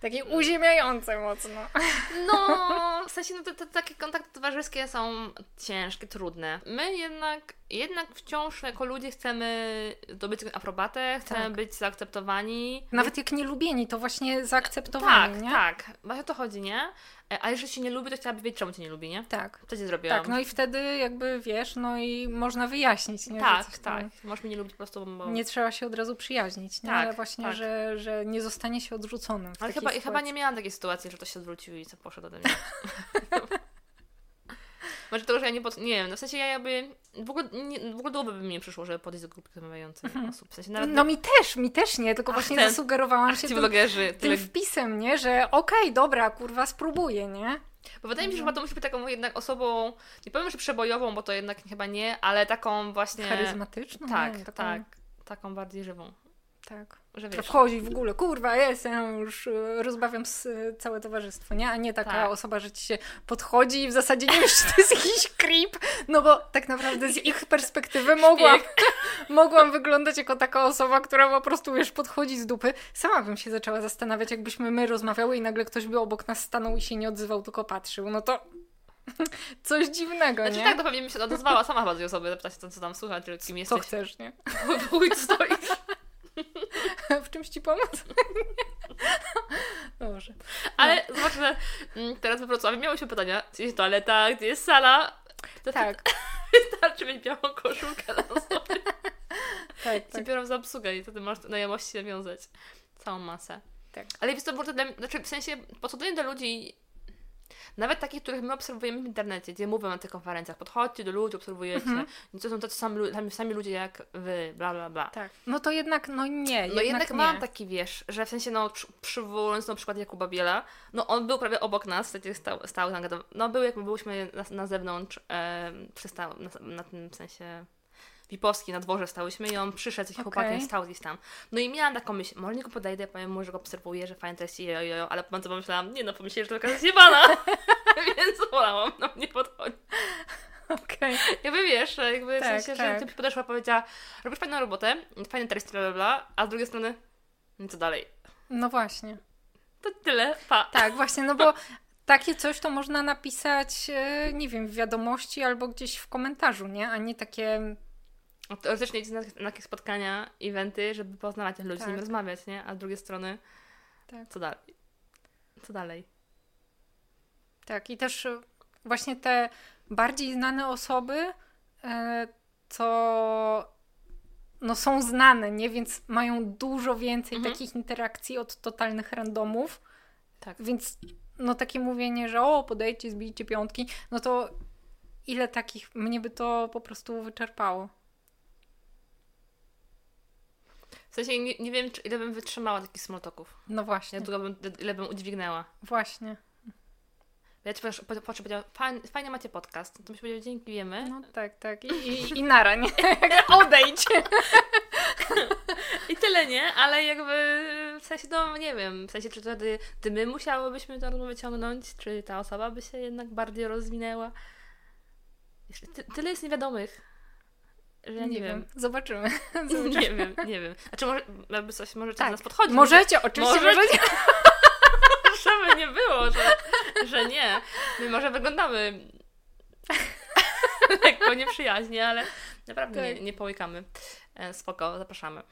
takie uziemiające mocno. [laughs] No, w sensie, no te, te takie kontakty towarzyskie są ciężkie, trudne. My jednak, jednak wciąż jako ludzie chcemy zdobyć aprobatę, chcemy Tak. być zaakceptowani. Nawet jak nie lubieni, to właśnie zaakceptowani, tak, nie? tak. Właśnie o to chodzi, nie? E, A jeżeli się nie lubi, to chciałaby wiedzieć, czemu cię nie lubi, nie? Tak. Co ci zrobiłam? Tak, no i wtedy jakby wiesz, no i można wyjaśnić, nie? tak, coś tam tak. Możesz mnie nie lubić po prostu, bo... Nie trzeba się od razu przyjaźnić, nie? Tak, ale właśnie, tak. że, że nie zostanie się odrzuconym. Ale chyba, chyba nie miałam takiej sytuacji, że ktoś się odwrócił i co poszedł ode mnie. [laughs] Może to, że ja nie pod... Nie wiem, no w sensie ja jakby... W ogóle, nie, w ogóle by mi nie przyszło, żeby podejść do grupy rozmawiających osób. W sensie nawet... No mi też, mi też nie, tylko Ach, właśnie ten- zasugerowałam się tym, vlogerzy, tyle... tym wpisem, nie? Że okej, dobra, kurwa, spróbuję, nie? Bo wydaje mi się, że chyba to musi być taką jednak osobą, nie powiem, że przebojową, bo to jednak chyba nie, ale taką właśnie... Charyzmatyczną? nie Tak, wiem, taką- tak. Taką bardziej żywą. Tak. Że wiesz, wchodzi w ogóle, kurwa, jestem, już e, rozbawiam e, całe towarzystwo, nie? A nie taka Tak. osoba, że ci się podchodzi i w zasadzie nie wiesz, [laughs] czy to jest jakiś creep, no bo tak naprawdę z ich perspektywy mogłam, [laughs] mogłam wyglądać jako taka osoba, która po prostu, wiesz, podchodzi z dupy. Sama bym się zaczęła zastanawiać, jakbyśmy my rozmawiały i nagle ktoś by obok nas stanął i się nie odzywał, tylko patrzył, no to [laughs] coś dziwnego, Znaczy nie? tak, to pewnie mi się odezwała sama chyba tej osoby, zapytać co, co tam słuchać, czy kim Co jesteś. chcesz, nie? Chuj stoisz. [laughs] W czymś ci pomóc? [laughs] Dobrze. Ale zobacz, że mm, teraz we Wrocławiu miały się pytania, gdzie jest toaleta, gdzie jest sala. To Tak, [laughs] Wystarczy mieć białą koszulkę na sobie. tak, Ci tak. biorą za obsługę i wtedy masz znajomości nawiązać. Całą masę. Tak. Ale jest to bardzo dla znaczy w sensie podchodzenie do ludzi, nawet takich, których my obserwujemy w internecie, gdzie mówią na tych konferencjach, podchodźcie do ludzi, obserwujecie, Mhm. nie to są tacy sami, sami, sami ludzie jak wy, bla bla bla. Tak. No to jednak, no nie. No jednak, nie. mam taki, wiesz, że w sensie, no, przy- przywołując na przykład Jakuba Biela, no on był prawie obok nas, w sensie stał, stał no był jakby byłyśmy na, na zewnątrz, e, przystał, na, na tym sensie Wipowski, na dworze stałyśmy i on przyszedł z Okej. chłopakiem, stał gdzieś tam. No i miałam taką myśl, może nie go podejdę, powiem mu, że go obserwuję, że fajnie to jest jo, jo, jo, ale potem pomyślałam, nie no, pomyśleli, że to taka zjebana, więc wolałam, no nie podchodzi. Okej. Jakby wiesz, jakby w Tak, sensie, tak. że ty podeszła, powiedziała, robisz fajną robotę, fajny treści, bla, bla, bla, a z drugiej strony, no co dalej? No właśnie. To tyle, pa. Tak, [laughs] właśnie, no bo takie coś to można napisać, e, nie wiem, w wiadomości albo gdzieś w komentarzu, nie? A nie takie. Teoretycznie idzie na, na jakieś spotkania, eventy, żeby poznawać ludzi, z nimi Tak. rozmawiać, nie? A z drugiej strony, Tak. co dalej? Co dalej? Tak, i też e, właśnie te bardziej znane osoby, e, to no są znane, nie? Więc mają dużo więcej Mhm. takich interakcji od totalnych randomów. Tak. Więc no takie mówienie, że o, podejdźcie, zbijcie piątki, no to ile takich, mnie by to po prostu wyczerpało. W sensie nie, nie wiem, ile bym wytrzymała takich smoltoków. No właśnie, Jak długo bym, ile bym udźwignęła. właśnie. Ja ci po, po, po, powiedział, fajnie, macie podcast. To byś powiedział, dzięki, wiemy. No tak, tak. I, i, [laughs] i nara, nie? [laughs] Odejdź. I tyle, nie? Ale jakby w sensie, no nie wiem, w sensie, czy wtedy ty my musiałybyśmy to rozmowę ciągnąć, czy ta osoba by się jednak bardziej rozwinęła. Ty, tyle jest niewiadomych, że ja nie, wiem. Zobaczymy. [laughs] [laughs] Zobaczymy. Nie wiem, nie wiem. Znaczy może, jakby coś możecie Tak. do nas podchodzić. Możecie, oczywiście Możecie. możecie. [laughs] Żeby nie było, że, że nie. My może wyglądamy lekko nieprzyjaźnie, ale naprawdę nie, Tak. nie połykamy. E, Spoko, zapraszamy.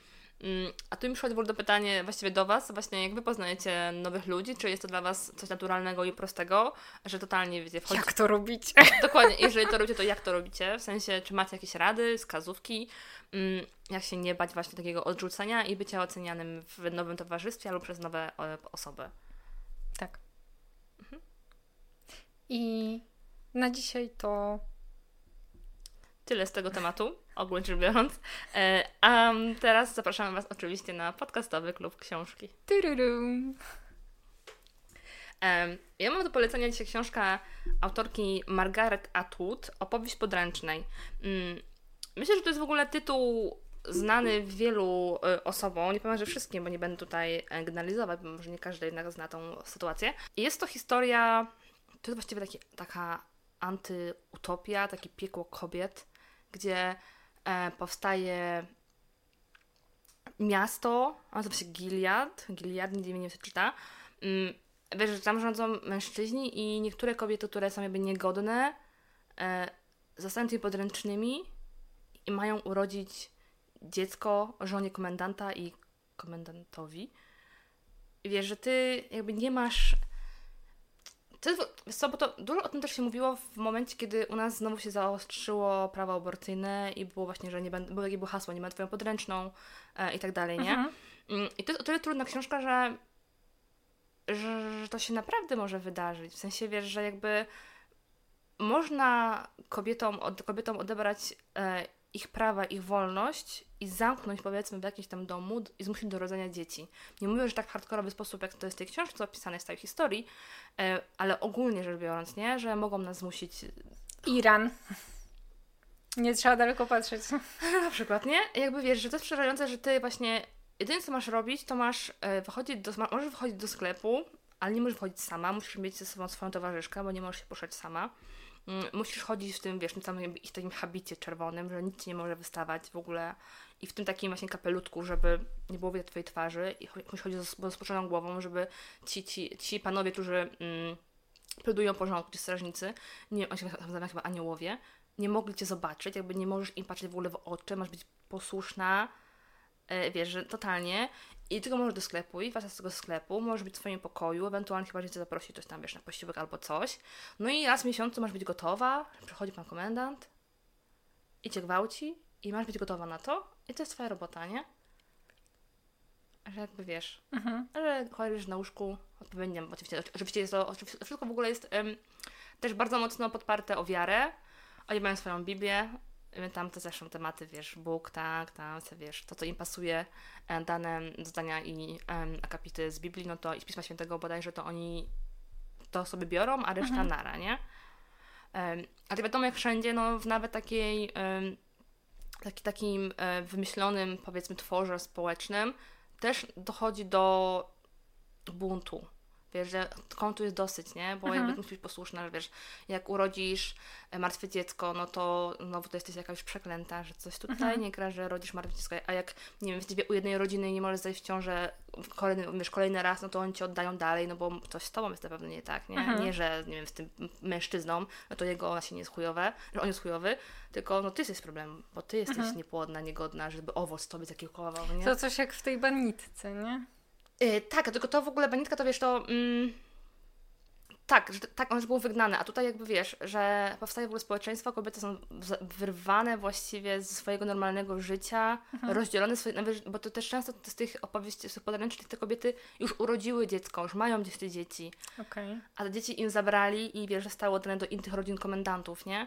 Mm, A tu mi przychodzi do pytanie właściwie do Was, właśnie jak Wy poznajecie nowych ludzi, czy jest to dla Was coś naturalnego i prostego, że totalnie wiecie, wchodzi... Jak to robić? [laughs] Dokładnie, jeżeli to robicie, to jak to robicie? W sensie, czy macie jakieś rady, wskazówki, mm, jak się nie bać właśnie takiego odrzucenia i bycia ocenianym w nowym towarzystwie albo przez nowe e, osoby? Tak. I na dzisiaj to Tyle z tego tematu, ogólnie rzecz biorąc. E, A teraz zapraszamy Was oczywiście na podcastowy klub książki. Tyrurum. Em, Ja mam do polecenia dzisiaj książka autorki Margaret Atwood, Opowieść podręcznej. Mm, Myślę, że to jest w ogóle tytuł znany wielu e, osobom, nie powiem, że wszystkim, bo nie będę tutaj e, generalizować, bo może nie każdy jednak zna tą sytuację. Jest to historia, to jest właściwie taki, taka antyutopia, takie piekło kobiet, gdzie powstaje miasto, nazywa się Gilead, Gilead, nigdy mnie nie się czyta, Mm, wiesz, że tam rządzą mężczyźni i niektóre kobiety, które są jakby niegodne, e, zostają tymi podręcznymi i mają urodzić dziecko żonie komendanta i komendantowi. I wiesz, że ty jakby nie masz... To bo to dużo o tym też się mówiło w momencie, kiedy u nas znowu się zaostrzyło prawo aborcyjne i było właśnie, że nie będę, było było hasło, nie będę twoją podręczną e, i tak dalej, nie? Mhm. Mm, I to jest o tyle trudna książka, że, że, że to się naprawdę może wydarzyć. W sensie wiesz, że jakby można kobietom, od, kobietom odebrać e, ich prawa, ich wolność i zamknąć powiedzmy w jakimś tam domu i zmusić do rodzenia dzieci. Nie mówię, że tak hardkorowy sposób, jak to jest w tej książce opisane jest w tej historii, e, ale ogólnie rzecz biorąc, nie? Że mogą nas zmusić Iran. Nie trzeba daleko patrzeć. [laughs] Na przykład, nie? Jakby wiesz, że to jest przerażające, że ty właśnie jedyne co masz robić, to masz e, wychodzić do, możesz wychodzić do sklepu, ale nie możesz wychodzić sama, musisz mieć ze sobą swoją towarzyszkę, bo nie możesz się poruszać sama. Mm, Musisz chodzić w tym, wiesz, tym samym takim habicie czerwonym, że nic nie może wystawać w ogóle. I w tym takim właśnie kapelutku, żeby nie było widać twojej twarzy. I chodzić z z rozpuszczoną głową, żeby ci, ci, ci panowie, którzy mm, pilnują porządku, ci strażnicy, nie, oni się nazywają chyba aniołowie, nie mogli cię zobaczyć, jakby nie możesz im patrzeć w ogóle w oczy, masz być posłuszna, e, wiesz, że totalnie i tylko możesz do sklepu i wracasz z tego sklepu, możesz być w swoim pokoju, ewentualnie chyba, że cię zaprosi ktoś tam, wiesz, na posiłek albo coś. No i raz w miesiącu masz być gotowa, przychodzi pan komendant i cię gwałci i masz być gotowa na to i to jest twoja robota, nie? Że jakby wiesz, Mhm. że chodzisz na łóżku odpowiednio, oczywiście, oczywiście jest to, wszystko w ogóle jest em, też bardzo mocno podparte o wiarę. Oni mają swoją Biblię, tam te zresztą tematy, wiesz, Bóg, tak, tam, wiesz, to co im pasuje, e, dane zdania i em, akapity z Biblii, no to i z Pisma Świętego bodajże to oni to sobie biorą, a reszta Mhm. nara, nie? Em, ale wiadomo, jak wszędzie, no w nawet takiej, em, taki, takim e, wymyślonym, powiedzmy, tworze społecznym też dochodzi do buntu. Wiesz, że kontu jest dosyć, nie? Bo Mhm. jakby musisz być posłuszna, że wiesz, jak urodzisz martwe dziecko, no to znowu to jesteś jakaś przeklęta, że coś tutaj Mhm. nie gra, że rodzisz martwe dziecko, a jak, nie wiem, jesteś u jednej rodziny nie możesz zajść w ciążę kolejny, wiesz, kolejny raz, no to oni cię oddają dalej, no bo coś z tobą jest na pewno nie tak, nie? Mhm. Nie, że, nie wiem, z tym mężczyzną, no to jego się nie jest chujowe, że on jest chujowy, tylko no ty jesteś problemem, bo ty jesteś Mhm. niepłodna, niegodna, żeby owoc tobie zakiełkował, nie? To coś jak w tej banitce, nie? Yy, tak, tylko to w ogóle banitka to wiesz, to. Mm, tak, że, tak, one już były wygnane, a tutaj jakby wiesz, że powstaje w ogóle społeczeństwo, kobiety są wyrwane właściwie ze swojego normalnego życia, Mhm. rozdzielone, swoje, nawet- bo to też często z tych opowieści, z tych podręcznych, te kobiety już urodziły dziecko, już mają gdzieś te dzieci, Okej. a te dzieci im zabrali i wiesz, zostały oddane do innych rodzin komendantów, nie?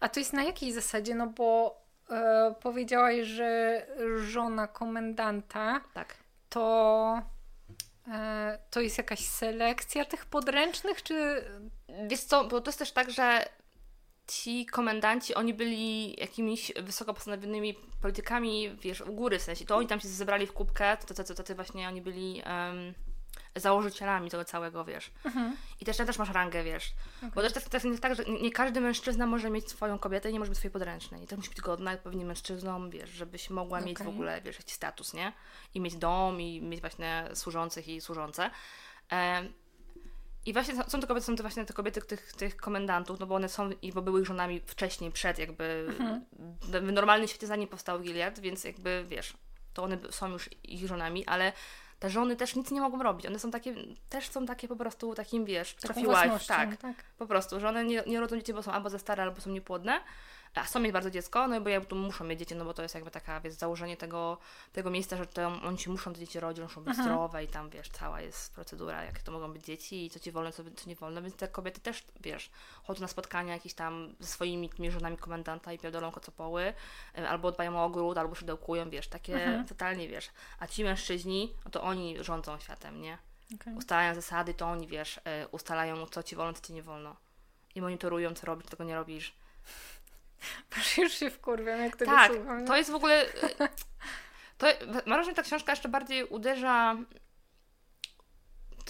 A to jest na jakiej zasadzie? No bo e, powiedziałaś, że żona komendanta Tak. to, to jest jakaś selekcja tych podręcznych, czy... Wiesz co, bo to jest też tak, że ci komendanci, oni byli jakimiś wysoko postawionymi politykami, wiesz, u góry w sensie. To oni tam się zebrali w kubkę, to, to właśnie oni byli em, założycielami tego całego, wiesz. Mhm. I też, też masz rangę, wiesz. Bo Okej. też, też, też jest tak, że nie każdy mężczyzna może mieć swoją kobietę i nie może być swojej podręcznej. I też musi być godna odpowiednim mężczyzną, wiesz, żebyś mogła mieć w ogóle, wiesz, jakiś status, nie? I mieć dom, i mieć właśnie służących i służące. Em, I właśnie są- te kobiety, są te właśnie te kobiety tych, tych komendantów, no bo one są i bo były ich żonami wcześniej, przed jakby Mhm. w normalnym świecie zanim powstał Gilead, więc jakby wiesz, to one są już ich żonami, ale te żony też nic nie mogą robić. One są takie, też są takie po prostu takim, wiesz, własnością, tak. tak. Po prostu, że one nie, nie rodzą dzieci, bo są albo za stare, albo są niepłodne, a chcą mieć bardzo dziecko, no bo jakby tu muszą mieć dzieci, no bo to jest jakby taka, wiesz, założenie tego, tego miejsca, że to oni się muszą te dzieci rodzić, muszą być Mhm. zdrowe i tam, wiesz, cała jest procedura, jakie to mogą być dzieci i co ci wolno, co, co nie wolno, więc te kobiety też, wiesz, chodzą na spotkania jakieś tam ze swoimi tymi żonami komendanta i pierdolą kocopoły, albo dbają o ogród, albo szydełkują, wiesz, takie Mhm. totalnie, wiesz, a ci mężczyźni, no to oni rządzą światem, nie? Okej. ustalają zasady, to oni, wiesz, y, ustalają, co ci wolno, co ci nie wolno. I monitorują, co robisz, czego nie robisz. Aż już się wkurwiam, jak tego tak, słucham. to jest w ogóle... To, mam wrażenie, że ta książka jeszcze bardziej uderza...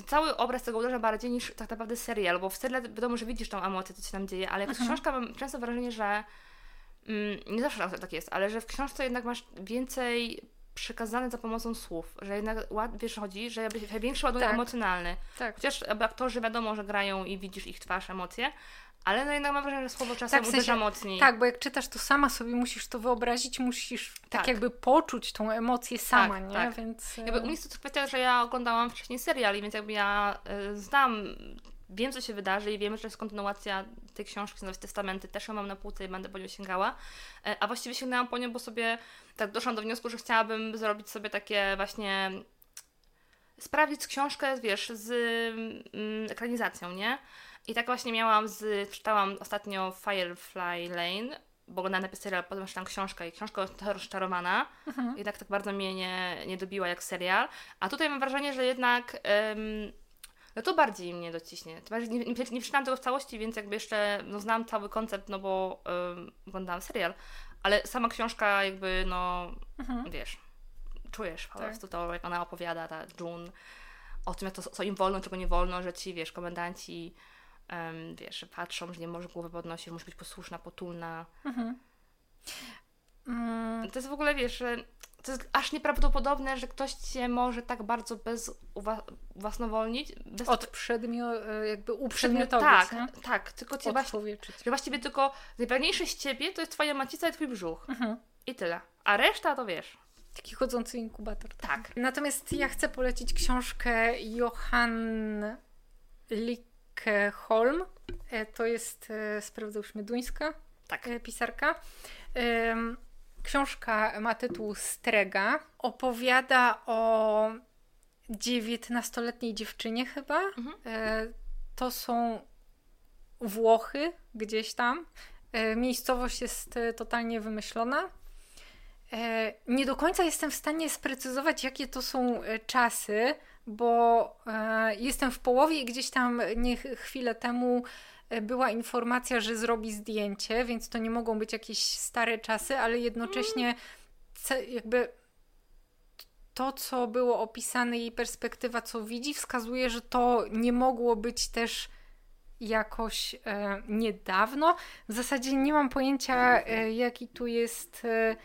Cały obraz tego uderza bardziej niż tak naprawdę serial, bo w serialu wiadomo, że widzisz tą emocję, co się tam dzieje, ale jakaś Mhm. książka mam często wrażenie, że mm, nie zawsze tak jest, ale że w książce jednak masz więcej przekazane za pomocą słów, że jednak wiesz, chodzi, że jakby większy ładunek Tak. emocjonalny. tak. Chociaż aktorzy wiadomo, że grają i widzisz ich twarz, emocje, ale no jednak mam wrażenie, że słowo czasem Tak, w sensie- mocniej. Tak, bo jak czytasz, to sama sobie musisz to wyobrazić, musisz tak, Tak. jakby poczuć tą emocję sama, Tak, nie? tak. Więc... Jakby u mnie jest to kwestia, że ja oglądałam wcześniej serial, więc jakby ja y, znam, wiem co się wydarzy i wiem, że jest kontynuacja tej książki z Nowe Testamenty, też ją mam na półce i będę po nią sięgała. E, A właściwie sięgnęłam po nią, bo sobie tak doszłam do wniosku, że chciałabym zrobić sobie takie właśnie sprawdzić książkę, wiesz, z mm, ekranizacją, nie? I tak właśnie miałam z, czytałam ostatnio Firefly Lane, bo oglądałam najpierw serial, potem czytałam książkę i książka rozczarowana, Mhm. jednak tak bardzo mnie nie, nie dobiła jak serial. A tutaj mam wrażenie, że jednak no to bardziej mnie dociśnie. To bardziej- Nie, nie, nie przeczytałam tego w całości, więc jakby jeszcze no, znam cały koncept, no bo um, oglądałam serial, ale sama książka jakby, no Mhm. wiesz, czujesz po Tak. prostu to, jak ona opowiada, ta June, o tym, jak to, co im wolno, czego nie wolno, że ci, wiesz, komendanci, em, wiesz, patrzą, że nie możesz głowy podnosić, musi być posłuszna, potulna. Mhm. Mm, To jest w ogóle, wiesz, to jest aż nieprawdopodobne, że ktoś cię może tak bardzo bez uwa- uwłasnowolnić, bez od przedmio, e, jakby przedmiot, uprzedmiotowić, tak, nie? tak, tylko cię właśnie, że właściwie tylko najważniejsze z ciebie to jest twoja macica i twój brzuch. Mhm. I tyle. A reszta to wiesz. Taki chodzący inkubator. Tak. Natomiast ja chcę polecić książkę Johann Lickholm. E, To jest, e, sprawdzałyśmy, duńska Tak. e, pisarka. Książka ma tytuł Strega. Opowiada o 19-letniej dziewczynie chyba. Mhm. E, To są Włochy gdzieś tam. E, Miejscowość jest e, totalnie wymyślona. E, Nie do końca jestem w stanie sprecyzować, jakie to są e, czasy, bo e, jestem w połowie i gdzieś tam nie, chwilę temu e, była informacja, że zrobi zdjęcie, więc to nie mogą być jakieś stare czasy, ale jednocześnie ce- jakby to, co było opisane, jej perspektywa, co widzi, wskazuje, że to nie mogło być też jakoś e, niedawno. W zasadzie nie mam pojęcia, e, jaki tu jest, e,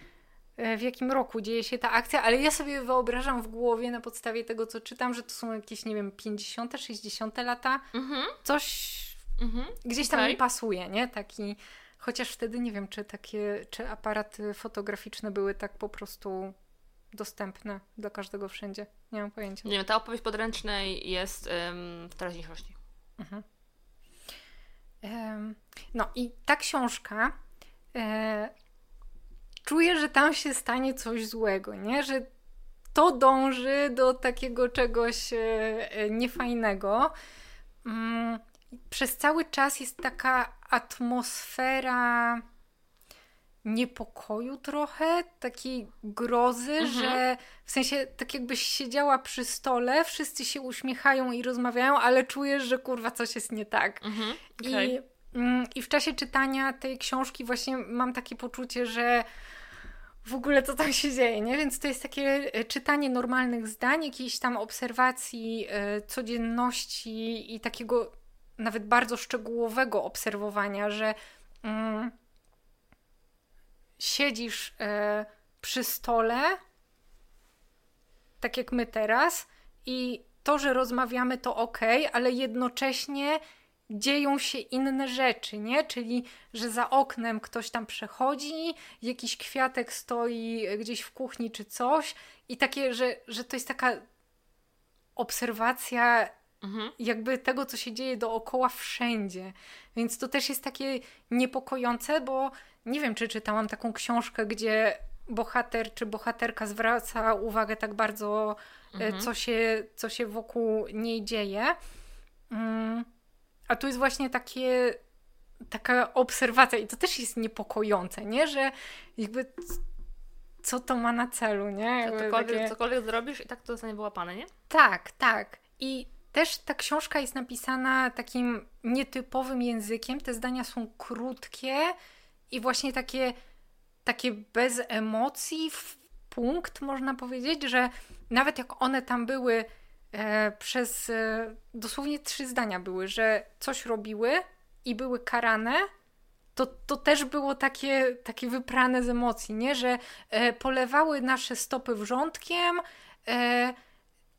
w jakim roku dzieje się ta akcja, ale ja sobie wyobrażam w głowie na podstawie tego, co czytam, że to są jakieś, nie wiem, 50., 60. lata. Mhm. Coś Mhm. gdzieś tam Okej. mi pasuje, nie? Taki, chociaż wtedy nie wiem, czy takie, czy aparaty fotograficzne były tak po prostu dostępne dla każdego wszędzie. Nie mam pojęcia. Nie wiem, ta opowieść podręcznej jest em, w teraźniejszości. Em, No i ta książka e, czuję, że tam się stanie coś złego, nie? Że to dąży do takiego czegoś e, e, niefajnego. Mm, Przez cały czas jest taka atmosfera niepokoju trochę, takiej grozy, Mhm. że w sensie tak jakbyś siedziała przy stole, wszyscy się uśmiechają i rozmawiają, ale czujesz, że kurwa coś jest nie tak. Mhm. I, Okej. mm, I w czasie czytania tej książki właśnie mam takie poczucie, że w ogóle co tam się dzieje, nie? Więc to jest takie e, czytanie normalnych zdań, jakiejś tam obserwacji e, codzienności i takiego nawet bardzo szczegółowego obserwowania, że mm, siedzisz e, przy stole, tak jak my teraz, i to, że rozmawiamy, to ok, ale jednocześnie dzieją się inne rzeczy, nie? Czyli, że za oknem ktoś tam przechodzi, jakiś kwiatek stoi gdzieś w kuchni czy coś, i takie, że, że to jest taka obserwacja Mhm. jakby tego, co się dzieje dookoła wszędzie. Więc to też jest takie niepokojące, bo nie wiem, czy czytałam taką książkę, gdzie bohater czy bohaterka zwraca uwagę tak bardzo, e, Mhm. co, się, co się wokół niej dzieje. Mm, A tu jest właśnie takie, taka obserwacja i to też jest niepokojące, nie? Że jakby co to ma na celu, nie? Jakby Cokolwiek, takie- cokolwiek zrobisz i tak to zostanie wyłapane, nie? tak, tak. I też ta książka jest napisana takim nietypowym językiem. Te zdania są krótkie i właśnie takie, takie bez emocji, w punkt, można powiedzieć, że nawet jak one tam były przez e, dosłownie trzy zdania były, że coś robiły i były karane, to, to też było takie, takie wyprane z emocji, nie? Że e, polewały nasze stopy wrzątkiem e,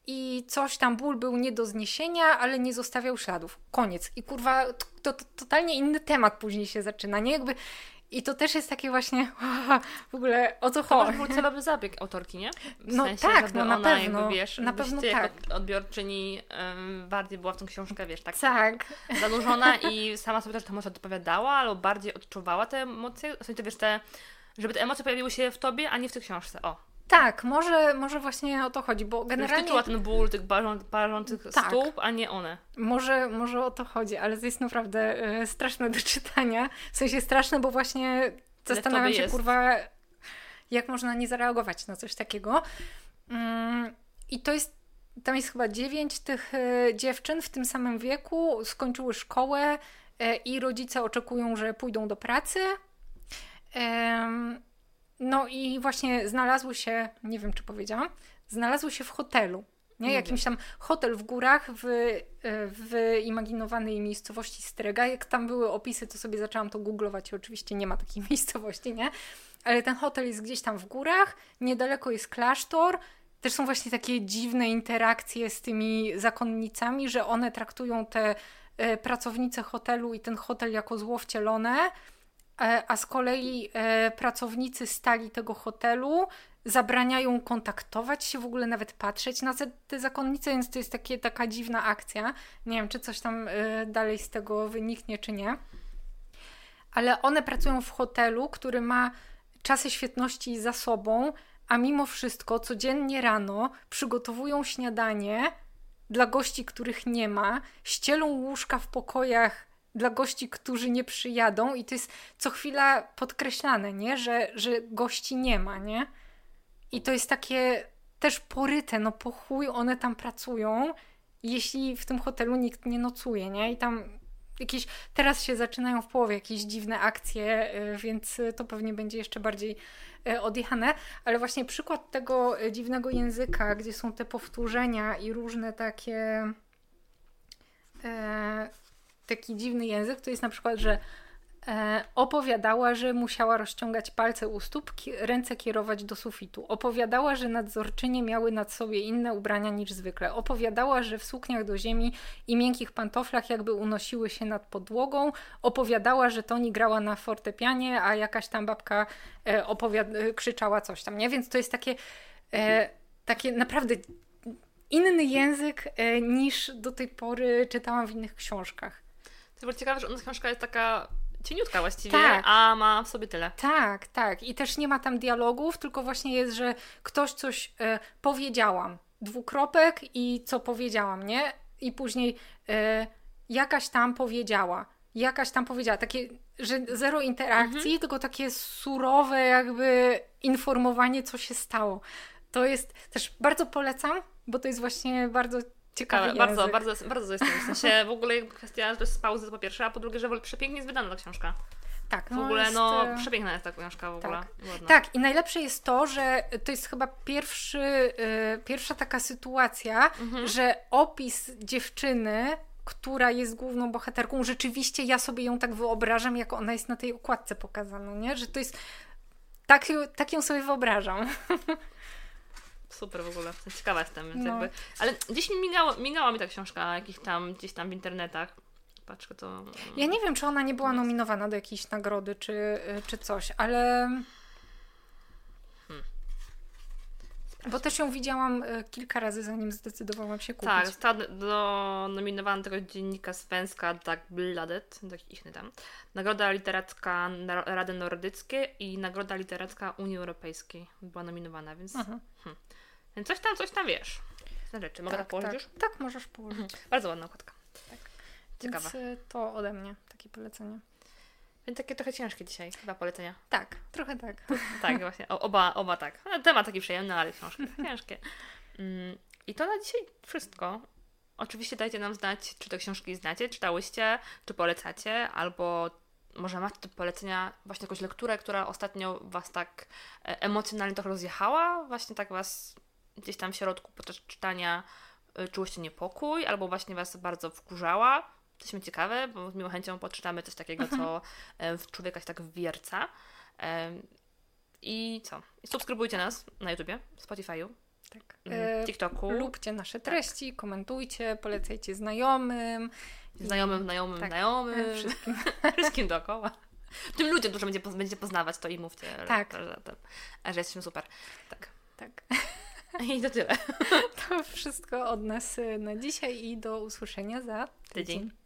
i coś tam, ból był nie do zniesienia, ale nie zostawiał śladów. Koniec. I kurwa, to, to totalnie inny temat później się zaczyna, nie? Jakby i to też jest takie właśnie [laughs] w ogóle o co To może chodzi. był celowy zabieg autorki, nie? W No sensie, tak, no na ona pewno, Jakby, wiesz, na pewno ty tak. jako odbiorczyni em, bardziej była w tą książkę, wiesz, tak Tak. zanurzona [laughs] i sama sobie też te emocje odpowiadała, albo bardziej odczuwała te emocje. W sensie, wiesz, te, żeby te emocje pojawiły się w tobie, a nie w tej książce. O, Tak, może, może właśnie o to chodzi, bo Generalnie... czuła ten ból tych barą, barzących Tak. stóp, a nie one. może, może o to chodzi, ale to jest naprawdę e, straszne do czytania. W sensie straszne, bo właśnie zastanawiam się, jest. kurwa, jak można nie zareagować na coś takiego. Mm, I to jest, tam jest chyba dziewięć tych e, dziewczyn w tym samym wieku, skończyły szkołę e, i rodzice oczekują, że pójdą do pracy. No i właśnie znalazły się, nie wiem czy powiedziałam, znalazły się w hotelu. Nie? Nie Jakimś tam hotel w górach w, e, w imaginowanej miejscowości Strega. Jak tam były opisy, to sobie zaczęłam to googlować i oczywiście nie ma takiej [laughs] miejscowości, nie? Ale ten hotel jest gdzieś tam w górach, niedaleko jest klasztor. Też są właśnie takie dziwne interakcje z tymi zakonnicami, że one traktują te e, pracownice hotelu i ten hotel jako zło wcielone, a z kolei e, pracownicy stali tego hotelu zabraniają kontaktować się, w ogóle nawet patrzeć na te, zakonnice, więc to jest takie, taka dziwna akcja. Nie wiem, czy coś tam y, dalej z tego wyniknie, czy nie. Ale one pracują w hotelu, który ma czasy świetności za sobą, a mimo wszystko codziennie rano przygotowują śniadanie dla gości, których nie ma, ścielą łóżka w pokojach dla gości, którzy nie przyjadą i to jest co chwila podkreślane, nie? Że, że gości nie ma, nie? I to jest takie też poryte, no po chuj one tam pracują, jeśli w tym hotelu nikt nie nocuje, nie? I tam jakieś, teraz się zaczynają w połowie jakieś dziwne akcje, y, więc to pewnie będzie jeszcze bardziej y, odjechane, ale właśnie przykład tego y, dziwnego języka, gdzie są te powtórzenia i różne takie taki dziwny język, to jest na przykład, że E, opowiadała, że musiała rozciągać palce u stóp, ręce kierować do sufitu. Opowiadała, że nadzorczynie miały nad sobie inne ubrania niż zwykle. Opowiadała, że w sukniach do ziemi i miękkich pantoflach jakby unosiły się nad podłogą. Opowiadała, że Toni grała na fortepianie, a jakaś tam babka e, opowiad- krzyczała coś tam, nie? Więc to jest takie, e, takie naprawdę inny język e, niż do tej pory czytałam w innych książkach. To jest ciekawe, że ona książka jest taka cieniutka właściwie, Tak. a ma w sobie tyle. Tak, tak. I też nie ma tam dialogów, tylko właśnie jest, że ktoś coś e, powiedziałam. Dwukropek i co powiedziałam, nie? I później e, jakaś tam powiedziała. Jakaś tam powiedziała. Takie, że zero interakcji, tylko takie surowe jakby informowanie, co się stało. To jest też bardzo polecam, bo to jest właśnie bardzo ciekawy Ciekawe, bardzo, język. bardzo, bardzo jestem. W sensie w ogóle kwestia, to jest z pauzy po pierwsze, a po drugie, że przepięknie jest wydana ta książka. Tak, W ogóle, jest, no, przepiękna jest ta książka w ogóle. Ładna. Tak, i najlepsze jest to, że to jest chyba pierwszy, y, pierwsza taka sytuacja, Mhm. że opis dziewczyny, która jest główną bohaterką, rzeczywiście ja sobie ją tak wyobrażam, jak ona jest na tej okładce pokazana, nie? Że to jest. Tak, tak ją sobie wyobrażam. [laughs] Super w ogóle, ciekawa jestem, więc No. jakby... Ale gdzieś mi migało, migała mi ta książka jakich tam, gdzieś tam w internetach. Patrzę, to... Ja nie wiem, czy ona nie była nominowana do jakiejś nagrody, czy, y, czy coś, ale. Bo też ją widziałam y, kilka razy, zanim zdecydowałam się kupić. Tak, została do nominowana tego dziennika Svenska Tak Bladet, taki ichny tam. Nagroda Literacka Rady Nordyckie i Nagroda Literacka Unii Europejskiej była nominowana, więc, Aha, więc coś tam, coś tam wiesz. Na rzeczy. Mogę tak, położyć tak. już? Tak, możesz położyć. Bardzo ładna okładka. Tak. Ciekawa. Więc y, to ode mnie takie polecenie. Więc takie trochę ciężkie dzisiaj, chyba polecenia. Tak, trochę tak. [laughs] Tak, właśnie. O, oba, oba tak. No, Temat taki przyjemny, ale książki [laughs] ciężkie. Mm, I to na dzisiaj wszystko. Oczywiście dajcie nam znać, czy te książki znacie, czytałyście, czy polecacie, albo może macie do polecenia właśnie jakąś lekturę, która ostatnio Was tak e, emocjonalnie trochę rozjechała, właśnie tak Was gdzieś tam w środku podczas czytania y, czułyście niepokój, albo właśnie Was bardzo wkurzała. Jesteśmy ciekawe, bo z miłą chęcią poczytamy coś takiego, co e, w człowieka się tak wierca. Em, I co? Subskrybujcie nas na YouTubie, Spotify'u, tak. mm, E, TikToku, lubcie nasze treści, komentujcie, polecajcie znajomym. znajomym, znajomym, tak, znajomym, e, [laughs] wszystkim. [laughs] wszystkim dookoła. Tym ludziom, którzy będzie, będziecie poznawać, to i mówcie. Tak. Że, że, że, że jesteśmy super. Tak. Tak. [laughs] I to tyle. To wszystko od nas y, na dzisiaj i do usłyszenia za tydzień. Tydzień.